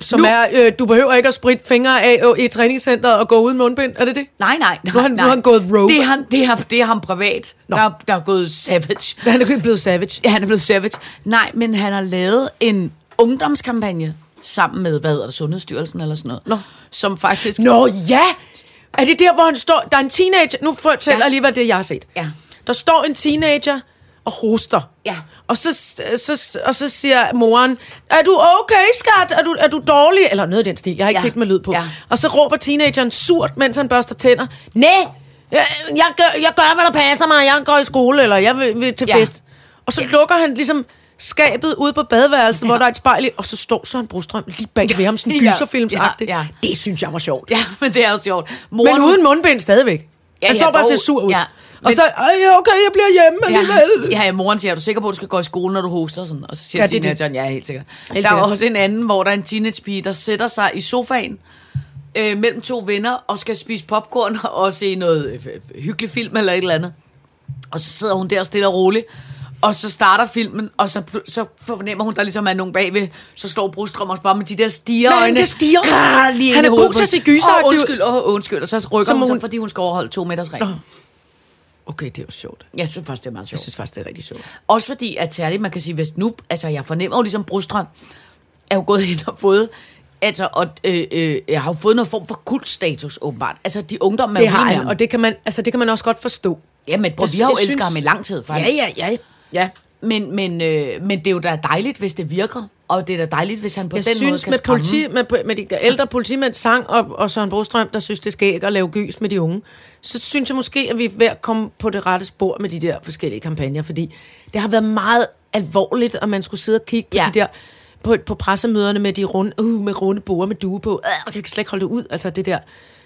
[SPEAKER 4] Som
[SPEAKER 3] Nu-
[SPEAKER 4] er, øh, du behøver ikke at spritte fingre af øh, i træningscenteret og gå uden mundbind, er det det?
[SPEAKER 3] Nej, nej. nej
[SPEAKER 4] Nu er han- nu
[SPEAKER 3] nej.
[SPEAKER 4] er han gået rogue.
[SPEAKER 3] Det er, han, det er, det er ham privat, der, der er gået savage.
[SPEAKER 4] Han er blevet savage.
[SPEAKER 3] Ja, han er blevet savage. Nej, men han har lavet en ungdomskampagne sammen med, hvad hedder det, Sundhedsstyrelsen eller sådan noget.
[SPEAKER 4] Nå.
[SPEAKER 3] Som faktisk...
[SPEAKER 4] Nå ja! Er det der, hvor han står... Der er en teenager... Nu fortæller
[SPEAKER 3] Ja.
[SPEAKER 4] jeg alligevel det, jeg har set.
[SPEAKER 3] Ja.
[SPEAKER 4] Der står en teenager og hoster.
[SPEAKER 3] Ja.
[SPEAKER 4] Og så, så, og så siger moren, er du okay, skat? Er du, er du dårlig? Eller noget i den stil. Jeg har ikke
[SPEAKER 3] Ja.
[SPEAKER 4] set med lyd på.
[SPEAKER 3] Ja.
[SPEAKER 4] Og så råber teenageren surt, mens han børster tænder. Nej, jeg, jeg, gør, jeg gør, hvad der passer mig. Jeg går i skole, eller jeg vil, vil til
[SPEAKER 3] Ja.
[SPEAKER 4] fest. Og så lukker han ligesom skabet ude på badeværelset, ja. hvor der er et spejl i, og så står Søren Brostrøm lige bag ved ham, sådan
[SPEAKER 3] Ja.
[SPEAKER 4] gyserfilmsagtigt.
[SPEAKER 3] Ja, ja.
[SPEAKER 4] Det synes jeg var sjovt.
[SPEAKER 3] Ja, men det er også sjovt.
[SPEAKER 4] Men uden mundbind stadigvæk.
[SPEAKER 3] Ja,
[SPEAKER 4] han
[SPEAKER 3] ja,
[SPEAKER 4] står bare og ser sur ud.
[SPEAKER 3] Ja,
[SPEAKER 4] og
[SPEAKER 3] men-
[SPEAKER 4] så, Ej, ja, okay, jeg bliver hjemme alligevel.
[SPEAKER 3] Ja, ja, moren siger, er du sikker på, at du skal gå i skole, når du hoster? Sådan. Og så siger
[SPEAKER 4] Ja, det det.
[SPEAKER 3] teenageren, ja, helt sikkert.
[SPEAKER 4] Helt
[SPEAKER 3] der er
[SPEAKER 4] sikkert.
[SPEAKER 3] også en anden, hvor der er en teenagepige, der sætter sig i sofaen øh, mellem to venner og skal spise popcorn og se noget øh, hyggelig film eller et eller andet. Og så sidder hun der stille og roligt, og så starter filmen, og så, så fornemmer hun, der ligesom er nogen bagved. Så står Brostrøm bare med de der stigerøjne.
[SPEAKER 4] Hvad, det stiger?
[SPEAKER 3] Grrr, lige
[SPEAKER 4] Han er god til at se
[SPEAKER 3] Åh,
[SPEAKER 4] ud.
[SPEAKER 3] undskyld, åh, undskyld. Og så rykker
[SPEAKER 4] Så
[SPEAKER 3] hun
[SPEAKER 4] må
[SPEAKER 3] sig,
[SPEAKER 4] hun-
[SPEAKER 3] fordi hun skal overholde to meters regel.
[SPEAKER 4] Okay, det er jo sjovt.
[SPEAKER 3] Jeg synes faktisk, det er meget sjovt.
[SPEAKER 4] Jeg synes faktisk, det er rigtig sjovt.
[SPEAKER 3] Også fordi, at særligt, man kan sige, hvis nu, altså jeg fornemmer jo ligesom, Brostrøm er jo gået hen og fået, altså, og, øh, øh, jeg har jo fået noget form for kultstatus, åbenbart. Altså, de ungdom, man
[SPEAKER 4] Det har han, og det kan man, altså, det kan man også godt forstå.
[SPEAKER 3] Ja, men
[SPEAKER 4] Jeg
[SPEAKER 3] vi har jo elsket
[SPEAKER 4] synes-
[SPEAKER 3] ham i lang tid,
[SPEAKER 4] Ja,
[SPEAKER 3] faktisk.
[SPEAKER 4] ja, ja. ja.
[SPEAKER 3] Men, men, øh, men det er jo da dejligt, hvis det virker. Og det er da dejligt, hvis han på
[SPEAKER 4] Jeg
[SPEAKER 3] den måde
[SPEAKER 4] synes,
[SPEAKER 3] kan
[SPEAKER 4] med,
[SPEAKER 3] skræmme.
[SPEAKER 4] politi, med, med de ældre politimænd sang, og, og Søren Brostrøm, der synes, det skal ikke at lave gys med de unge, så synes jeg måske, at vi er ved at komme på det rette spor med de der forskellige kampagner, fordi det har været meget alvorligt, at man skulle sidde og kigge på
[SPEAKER 3] Ja.
[SPEAKER 4] de der på, på pressemøderne med de runde, uh, med runde borde med due på. Øh, jeg kan slet ikke holde det ud, altså det der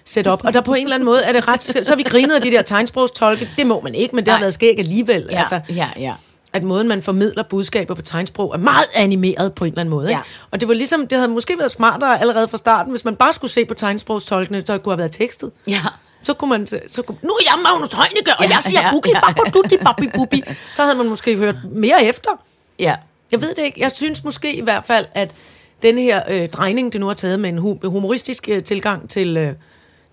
[SPEAKER 4] setup. Og der på en eller anden måde er det ret... Så vi grinet af de der tegnsprogstolke. Det må man ikke, men det har
[SPEAKER 3] Nej.
[SPEAKER 4] været skæg alligevel.
[SPEAKER 3] Ja,
[SPEAKER 4] Altså,
[SPEAKER 3] ja, ja.
[SPEAKER 4] At måden, man formidler budskaber på tegnsprog, er meget animeret på en eller anden måde. Ikke?
[SPEAKER 3] Ja.
[SPEAKER 4] Og det var ligesom, det havde måske været smartere allerede fra starten, hvis man bare skulle se på tegnsprogstolkene, så kunne have været tekstet.
[SPEAKER 3] Ja.
[SPEAKER 4] Så kunne man, så kunne, nu er jeg Magnus Heunicke, og
[SPEAKER 3] Ja,
[SPEAKER 4] jeg siger
[SPEAKER 3] ja,
[SPEAKER 4] buki,
[SPEAKER 3] ja.
[SPEAKER 4] babba, dutti, babbi, bubi. Så havde man måske hørt mere efter.
[SPEAKER 3] Ja.
[SPEAKER 4] Jeg ved det ikke. Jeg synes måske i hvert fald, at denne her øh, drejning, det nu har taget med en hu- humoristisk øh, tilgang til, øh,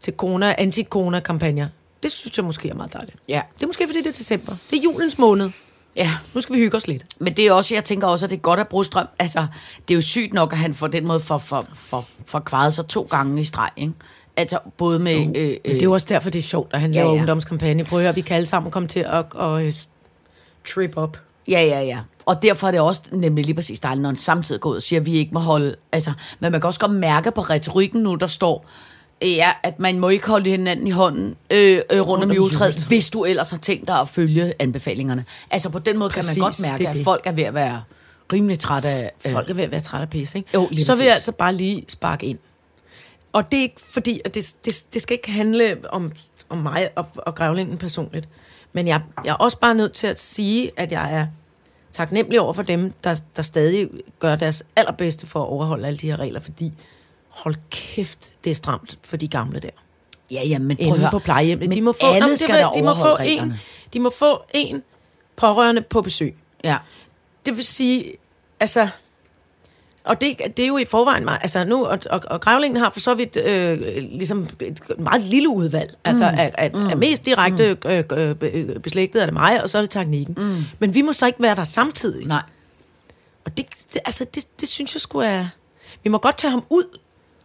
[SPEAKER 4] til corona, anti-corona-kampagner, det synes jeg måske er meget dejligt.
[SPEAKER 3] Ja.
[SPEAKER 4] Det er måske, fordi det er december. Det er julens måned.
[SPEAKER 3] Ja.
[SPEAKER 4] Nu skal vi hygge os lidt.
[SPEAKER 3] Men det er også, jeg tænker også, at det er godt at Brostrøm, altså, det er jo sygt nok, at han på den måde får for, for, for kvaret sig to gange i streg, ikke? Altså, både med... Øh,
[SPEAKER 4] Men
[SPEAKER 3] øh,
[SPEAKER 4] det er jo også derfor, det er sjovt, at han
[SPEAKER 3] Ja,
[SPEAKER 4] laver
[SPEAKER 3] ja.
[SPEAKER 4] ungdomskampagne. Prøv at høre, vi kan alle sammen komme til at, at, at trip op.
[SPEAKER 3] Ja, ja, ja. Og derfor er det også nemlig lige præcis dejligt, når han samtidig går ud og siger, at vi ikke må holde... Altså, men man kan også godt mærke på retorikken nu, der står, øh, ja, at man må ikke holde hinanden i hånden øh, øh, rundt om
[SPEAKER 4] om
[SPEAKER 3] juletræet, hvis du ellers har tænkt dig at følge anbefalingerne. Altså på den måde
[SPEAKER 4] Præcis,
[SPEAKER 3] kan man godt mærke,
[SPEAKER 4] det er
[SPEAKER 3] at
[SPEAKER 4] det.
[SPEAKER 3] folk er ved at være rimelig træt af... Øh,
[SPEAKER 4] Folk er ved at være trætte af pisse, ikke?
[SPEAKER 3] Jo, lige
[SPEAKER 4] Så vil jeg altså bare lige sparke ind. Og det er ikke fordi, at det, det, det skal ikke handle om, om mig og, og grævlingen personligt. Men jeg, jeg er også bare nødt til at sige, at jeg er taknemmelig over for dem, der, der stadig gør deres allerbedste for at overholde alle de her regler, fordi hold kæft, det er stramt for de gamle der.
[SPEAKER 3] ja, ja, men prøv at
[SPEAKER 4] på plejehjemmet.
[SPEAKER 3] Men
[SPEAKER 4] De må få,
[SPEAKER 3] alle
[SPEAKER 4] Nå, men det
[SPEAKER 3] skal da
[SPEAKER 4] de må få en, de må få en pårørende på besøg.
[SPEAKER 3] Ja.
[SPEAKER 4] Det vil sige, altså... Og det, det er jo i forvejen meget... Altså nu, og, og, og Grævlingen har for så vidt øh, ligesom et meget lille udvalg. Altså mm. er, er, er mest direkte mm. øh, øh, øh, beslægtet er det mig, og så er det teknikken. Mm. Men vi må så ikke være der samtidig.
[SPEAKER 3] Nej.
[SPEAKER 4] Og det, det, altså, det, det synes jeg skulle er... Vi må godt tage ham ud,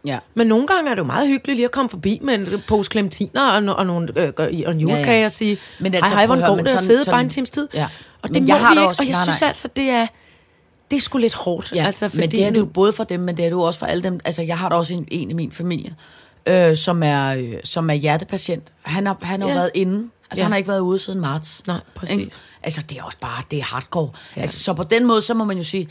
[SPEAKER 3] Ja.
[SPEAKER 4] men nogle gange er det jo meget hyggeligt lige at komme forbi med en pose clementiner og, og, nogle, øh, og en julekage
[SPEAKER 3] Ja, ja.
[SPEAKER 4] og sige,
[SPEAKER 3] Men altså,
[SPEAKER 4] hej, går
[SPEAKER 3] men
[SPEAKER 4] det at sidde
[SPEAKER 3] sådan-
[SPEAKER 4] bare en times tid?
[SPEAKER 3] Ja.
[SPEAKER 4] Og
[SPEAKER 3] Men
[SPEAKER 4] det må
[SPEAKER 3] jeg har
[SPEAKER 4] vi ikke,
[SPEAKER 3] også-
[SPEAKER 4] og jeg
[SPEAKER 3] nej,
[SPEAKER 4] synes
[SPEAKER 3] nej.
[SPEAKER 4] altså, det er, det er sgu lidt hårdt.
[SPEAKER 3] Ja,
[SPEAKER 4] altså,
[SPEAKER 3] men det er du både for dem, men det er du også for alle dem. Altså, jeg har da også en, en i min familie, øh, som, er, øh, som er hjertepatient. Han har, han har
[SPEAKER 4] Ja.
[SPEAKER 3] været inde. Altså,
[SPEAKER 4] Ja.
[SPEAKER 3] han har ikke været ude siden marts.
[SPEAKER 4] Nej, præcis.
[SPEAKER 3] Ikke? Altså, det er også bare, det er hardcore.
[SPEAKER 4] Ja.
[SPEAKER 3] Altså, så på den måde, så må man jo sige,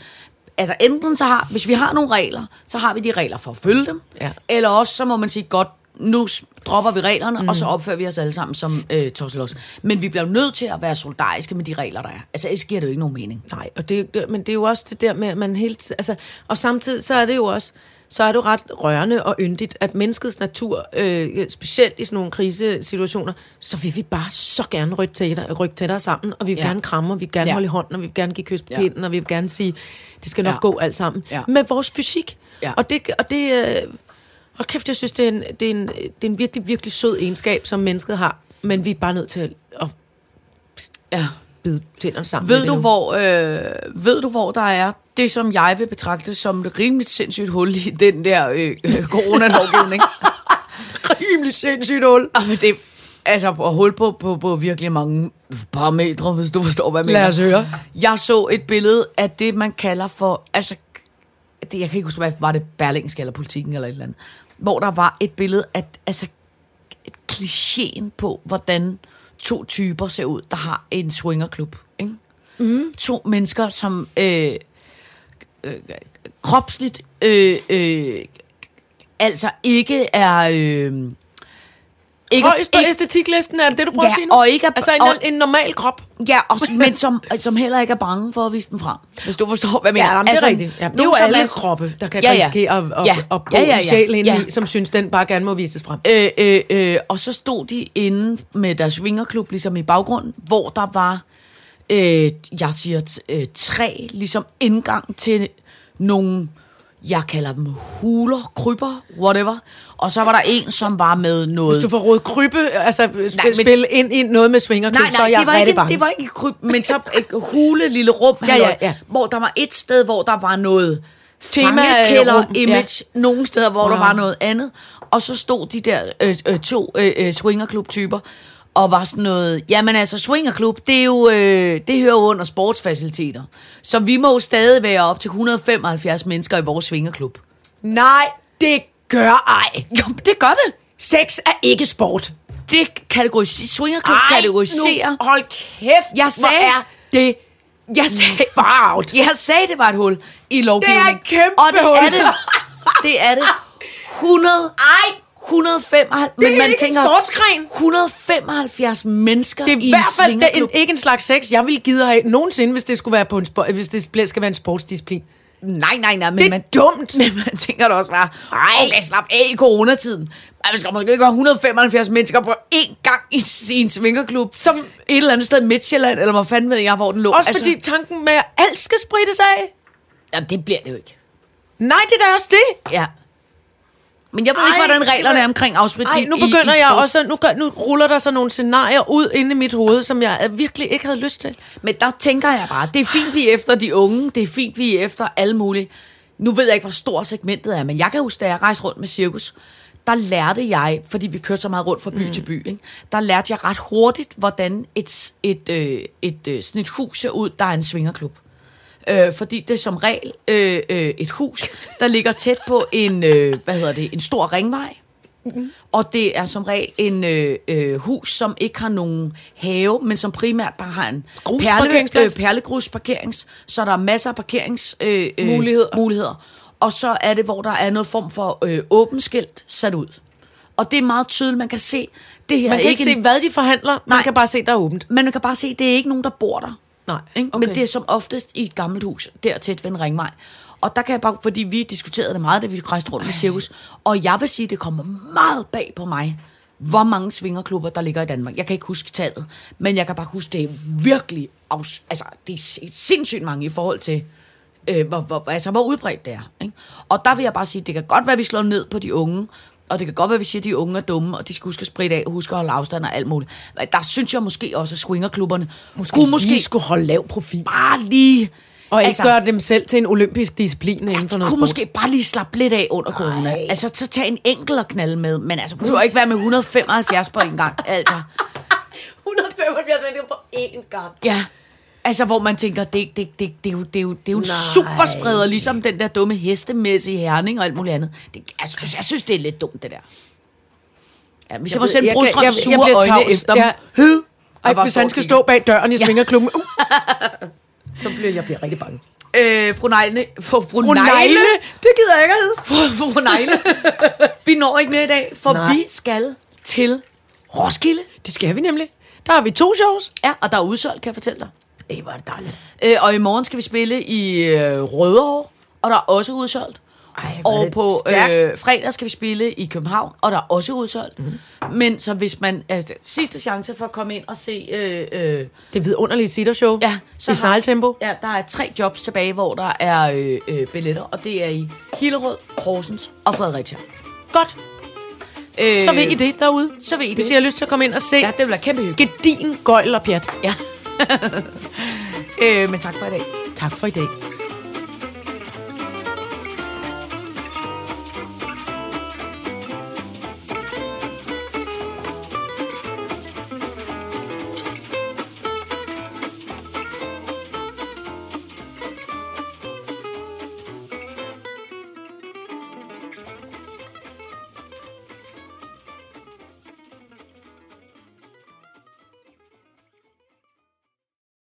[SPEAKER 3] altså enten så har, hvis vi har nogle regler, så har vi de regler for at følge dem.
[SPEAKER 4] Ja.
[SPEAKER 3] Eller også, så må man sige, godt, nu dropper vi reglerne, mm. og så opfører vi os alle sammen som øh, tosselos. Men vi bliver nødt til at være solidariske med de regler, der er. Altså, ellers giver det jo ikke nogen mening.
[SPEAKER 4] Nej, og det, det, men det er jo også det der med, at man helt... Altså, og samtidig så er det jo også så er det ret rørende og yndigt, at menneskets natur, øh, specielt i sådan nogle krisesituationer, så vil vi bare så gerne rykke tættere, rykke tættere sammen, og vi vil ja. Gerne kramme, og vi vil gerne ja. Holde i hånden, og vi vil gerne give kys på
[SPEAKER 3] Ja.
[SPEAKER 4] kinden, og vi vil gerne sige, det skal nok. Ja. gå alt sammen.
[SPEAKER 3] Ja.
[SPEAKER 4] Med vores fysik.
[SPEAKER 3] Ja.
[SPEAKER 4] Og det, og det øh, og kæft, jeg synes, det er, en, det, er en, det er en virkelig, virkelig sød egenskab, som mennesket har, men vi er bare nødt til at, at
[SPEAKER 3] Ja.
[SPEAKER 4] Bide tænderne sammen.
[SPEAKER 3] Ved du,
[SPEAKER 4] nu.
[SPEAKER 3] hvor, øh, ved du, hvor der er det, som jeg vil betragte som et rimeligt sindssygt hul i den der øh, øh, coronalovgivning?
[SPEAKER 4] rimelig sindssygt hul.
[SPEAKER 3] Og det, altså, at hul på, på, på virkelig mange parametre, hvis du forstår, hvad jeg mener.
[SPEAKER 4] Lad os høre.
[SPEAKER 3] Jeg så et billede af det, man kalder for, altså, det, jeg kan ikke huske, hvad var det Berlingske eller politikken eller et eller andet, hvor der var et billede af, altså, et klichéen på, hvordan to typer ser ud, der har en swingerklub. Ikke? Mm. To mennesker, som øh, øh, kropsligt øh, øh, altså ikke er... Øh, ikke,
[SPEAKER 4] Højst på æstetiklisten, er det det, du prøver
[SPEAKER 3] Ja,
[SPEAKER 4] at sige nu?
[SPEAKER 3] og ikke er-
[SPEAKER 4] altså en,
[SPEAKER 3] og-
[SPEAKER 4] en normal krop.
[SPEAKER 3] Ja, og, men som, som heller ikke er bange for at vise den frem. Hvis du forstår, hvad jeg mener.
[SPEAKER 4] Ja, jamen, det er rigtigt. Ja, det er jo alle
[SPEAKER 3] er-
[SPEAKER 4] kroppe, der kan
[SPEAKER 3] Ja, ja.
[SPEAKER 4] risikere at, at,
[SPEAKER 3] Ja.
[SPEAKER 4] at bo
[SPEAKER 3] Ja, ja, ja.
[SPEAKER 4] sjæl
[SPEAKER 3] Ja.
[SPEAKER 4] i, som synes, den bare gerne må vises frem.
[SPEAKER 3] Øh, øh, øh, og så stod de inde med deres swingerklub ligesom i baggrunden, hvor der var, øh, jeg siger, øh, tre ligesom indgang til nogle, jeg kalder dem huler, kryber, whatever. Og så var der en, som var med noget...
[SPEAKER 4] Hvis du får råd krybe, altså
[SPEAKER 3] men-
[SPEAKER 4] spil, spil ind i noget med svingerklub,
[SPEAKER 3] Nej,
[SPEAKER 4] så er
[SPEAKER 3] nej,
[SPEAKER 4] jeg
[SPEAKER 3] det var, ikke,
[SPEAKER 4] bange.
[SPEAKER 3] det var ikke kryb, men så et hule lille rum,
[SPEAKER 4] Ja, ja, ja.
[SPEAKER 3] hvor der var et sted, hvor der var noget
[SPEAKER 4] Tema, rum,
[SPEAKER 3] image, ja. nogle steder, hvor wow. der var noget andet, og så stod de der øh, øh, to øh, øh, swingerklub-typer, og var sådan noget, jamen altså swingerklub, det er jo, øh, det hører jo under sportsfaciliteter, så vi må jo stadig være op til 175 mennesker i vores swingerklub.
[SPEAKER 4] Nej, det gør ej.
[SPEAKER 3] Jo, det gør det.
[SPEAKER 4] Sex er ikke sport.
[SPEAKER 3] Det kategoriserer, swingerklub
[SPEAKER 4] Ej,
[SPEAKER 3] kategoriserer.
[SPEAKER 4] nu hold kæft,
[SPEAKER 3] Jeg
[SPEAKER 4] hvor
[SPEAKER 3] sagde-
[SPEAKER 4] er det
[SPEAKER 3] Jeg sagde,
[SPEAKER 4] farvet.
[SPEAKER 3] Jeg sagde, det var et hul i lovgivningen.
[SPEAKER 4] Det er et kæmpe
[SPEAKER 3] Og det
[SPEAKER 4] hul.
[SPEAKER 3] er det. Det er det. 100,
[SPEAKER 4] Ej,
[SPEAKER 3] 175,
[SPEAKER 4] det
[SPEAKER 3] men man
[SPEAKER 4] ikke en
[SPEAKER 3] tænker,
[SPEAKER 4] sportsgren.
[SPEAKER 3] 175 mennesker
[SPEAKER 4] Det er
[SPEAKER 3] i
[SPEAKER 4] i
[SPEAKER 3] en
[SPEAKER 4] hvert fald det er en, ikke en slags sex, jeg ville give at have nogensinde, hvis det skulle være på en sport, hvis det skal være en sportsdisciplin.
[SPEAKER 3] Nej, nej, nej, men
[SPEAKER 4] Det er
[SPEAKER 3] man,
[SPEAKER 4] dumt.
[SPEAKER 3] Men man tænker da også bare, okay, slap af i coronatiden. Man skal måske ikke være 175 mennesker på én gang i sin svingerklub, som et eller andet sted i Midtjylland, eller hvor fanden ved jeg, hvor den lå.
[SPEAKER 4] Også altså, fordi tanken med, at alt skal sprittes af.
[SPEAKER 3] Jamen, det bliver det jo ikke.
[SPEAKER 4] Nej, det er da også det.
[SPEAKER 3] Ja. Men jeg ved
[SPEAKER 4] Ej,
[SPEAKER 3] ikke, hvordan reglerne er omkring afspritning
[SPEAKER 4] Nej, nu
[SPEAKER 3] i-
[SPEAKER 4] begynder
[SPEAKER 3] i
[SPEAKER 4] jeg
[SPEAKER 3] sports-
[SPEAKER 4] også, nu, gør, nu ruller der så nogle scenarier ud inde i mit hoved, som jeg virkelig ikke havde lyst til.
[SPEAKER 3] Men der tænker jeg bare, det er fint, vi er efter de unge, det er fint, vi er efter alle mulige. Nu ved jeg ikke, hvor stort segmentet er, men jeg kan huske, da jeg rejste rundt med cirkus, der lærte jeg, fordi vi kørte så meget rundt fra by mm. til by, ikke? der lærte jeg ret hurtigt, hvordan et, et, øh, et, øh, sådan et hus ser ud, der er en svingerklub. Øh, fordi det er som regel øh, øh, et hus, der ligger tæt på en, øh, hvad hedder det, en stor ringvej. Og det er som regel en øh, øh, hus, som ikke har nogen have, men som primært bare har en
[SPEAKER 4] Grusparkeringsplads.
[SPEAKER 3] øh, perlegrusparkerings, så der er masser af parkerings øh, øh,
[SPEAKER 4] Muligheder.
[SPEAKER 3] muligheder. Og så er det, hvor der er noget form for øh, åbent skilt sat ud. Og det er meget tydeligt, man kan se, det her
[SPEAKER 4] Man kan ikke se,
[SPEAKER 3] en,
[SPEAKER 4] hvad de forhandler. Man
[SPEAKER 3] Nej.
[SPEAKER 4] kan bare se, der er åbent.
[SPEAKER 3] men man kan bare se, det er ikke nogen, der bor der.
[SPEAKER 4] Nej,
[SPEAKER 3] Ikke?
[SPEAKER 4] okay.
[SPEAKER 3] Men det er som oftest i et gammelt hus, der tæt ved en ringvej. Og der kan jeg bare, fordi vi diskuterede det meget, da vi rejste rundt med cirkus, og jeg vil sige, det kommer meget bag på mig, hvor mange svingerklubber, der ligger i Danmark. Jeg kan ikke huske tallet, men jeg kan bare huske, det er virkelig, afs- altså det er si- sindssygt mange i forhold til, øh, hvor, hvor, altså, hvor udbredt det er. Ikke? Og der vil jeg bare sige, det kan godt være, at vi slår ned på de unge, og det kan godt være, at vi siger, at de unge er dumme, og de skal huske at spritte af, huske at holde afstand og alt muligt. Men der synes jeg måske også, at swingerklubberne måske kunne måske
[SPEAKER 4] Måske skulle holde lav profil.
[SPEAKER 3] bare lige...
[SPEAKER 4] Og ikke altså, gøre dem selv til en olympisk disciplin inden for noget
[SPEAKER 3] kunne måske bare lige slappe lidt af under corona. Altså, så tage en enkelt og knalde med. Men altså, behøver ikke være med 175 på en gang. Altså,
[SPEAKER 4] 175 meter på én gang.
[SPEAKER 3] ja. Altså, hvor man tænker, det, det, det, det, er jo, det, er jo, det er jo en superspreder, ligesom den der dumme hestemesse i Herning og alt muligt andet. Det, altså, jeg synes, det er lidt dumt, det der. Ja, hvis jeg, jeg må sende
[SPEAKER 4] jeg
[SPEAKER 3] Brostrøm
[SPEAKER 4] jeg- jeg
[SPEAKER 3] sure
[SPEAKER 4] bliver
[SPEAKER 3] øjne efter
[SPEAKER 4] Ja.
[SPEAKER 3] dem. Hø?
[SPEAKER 4] Ej, hvis han skal stå bag døren i
[SPEAKER 3] Ja.
[SPEAKER 4] svingerklubben, uh, så bliver jeg bliver rigtig bange.
[SPEAKER 3] Øh, fru Negle. Fru, fru,
[SPEAKER 4] Fru
[SPEAKER 3] Negle.
[SPEAKER 4] Negle? Det gider jeg ikke at hedde.
[SPEAKER 3] Fru, fru Negle. Vi når ikke mere i dag, for
[SPEAKER 4] Nej.
[SPEAKER 3] vi skal til Roskilde.
[SPEAKER 4] Det skal vi nemlig. Der har vi to shows.
[SPEAKER 3] Ja, og der er udsolgt, kan jeg fortælle dig.
[SPEAKER 4] Det var det dejligt.
[SPEAKER 3] Øh, og i morgen skal vi spille i øh, Rødovre, og der er også udsolgt.
[SPEAKER 4] Ej, hvor er
[SPEAKER 3] og på
[SPEAKER 4] stærkt.
[SPEAKER 3] øh, fredag skal vi spille i København, og der er også udsolgt. Mm. Men så hvis man... Altså, sidste chance for at komme ind og se... Øh, øh,
[SPEAKER 4] Det vidunderlige sittershow.
[SPEAKER 3] ja,
[SPEAKER 4] I snegletempo.
[SPEAKER 3] Ja, der er tre jobs tilbage, hvor der er øh, øh, billetter, og det er i Hillerød, Horsens og Fredericia.
[SPEAKER 4] Godt.
[SPEAKER 3] Øh,
[SPEAKER 4] Så ved I det derude.
[SPEAKER 3] Så ved I det.
[SPEAKER 4] Hvis I har lyst til at komme ind og se
[SPEAKER 3] Ja, det bliver kæmpe hyggeligt.
[SPEAKER 4] gedin gøjl og pjat.
[SPEAKER 3] Ja. øh, men tak for i dag.
[SPEAKER 4] Tak for i dag.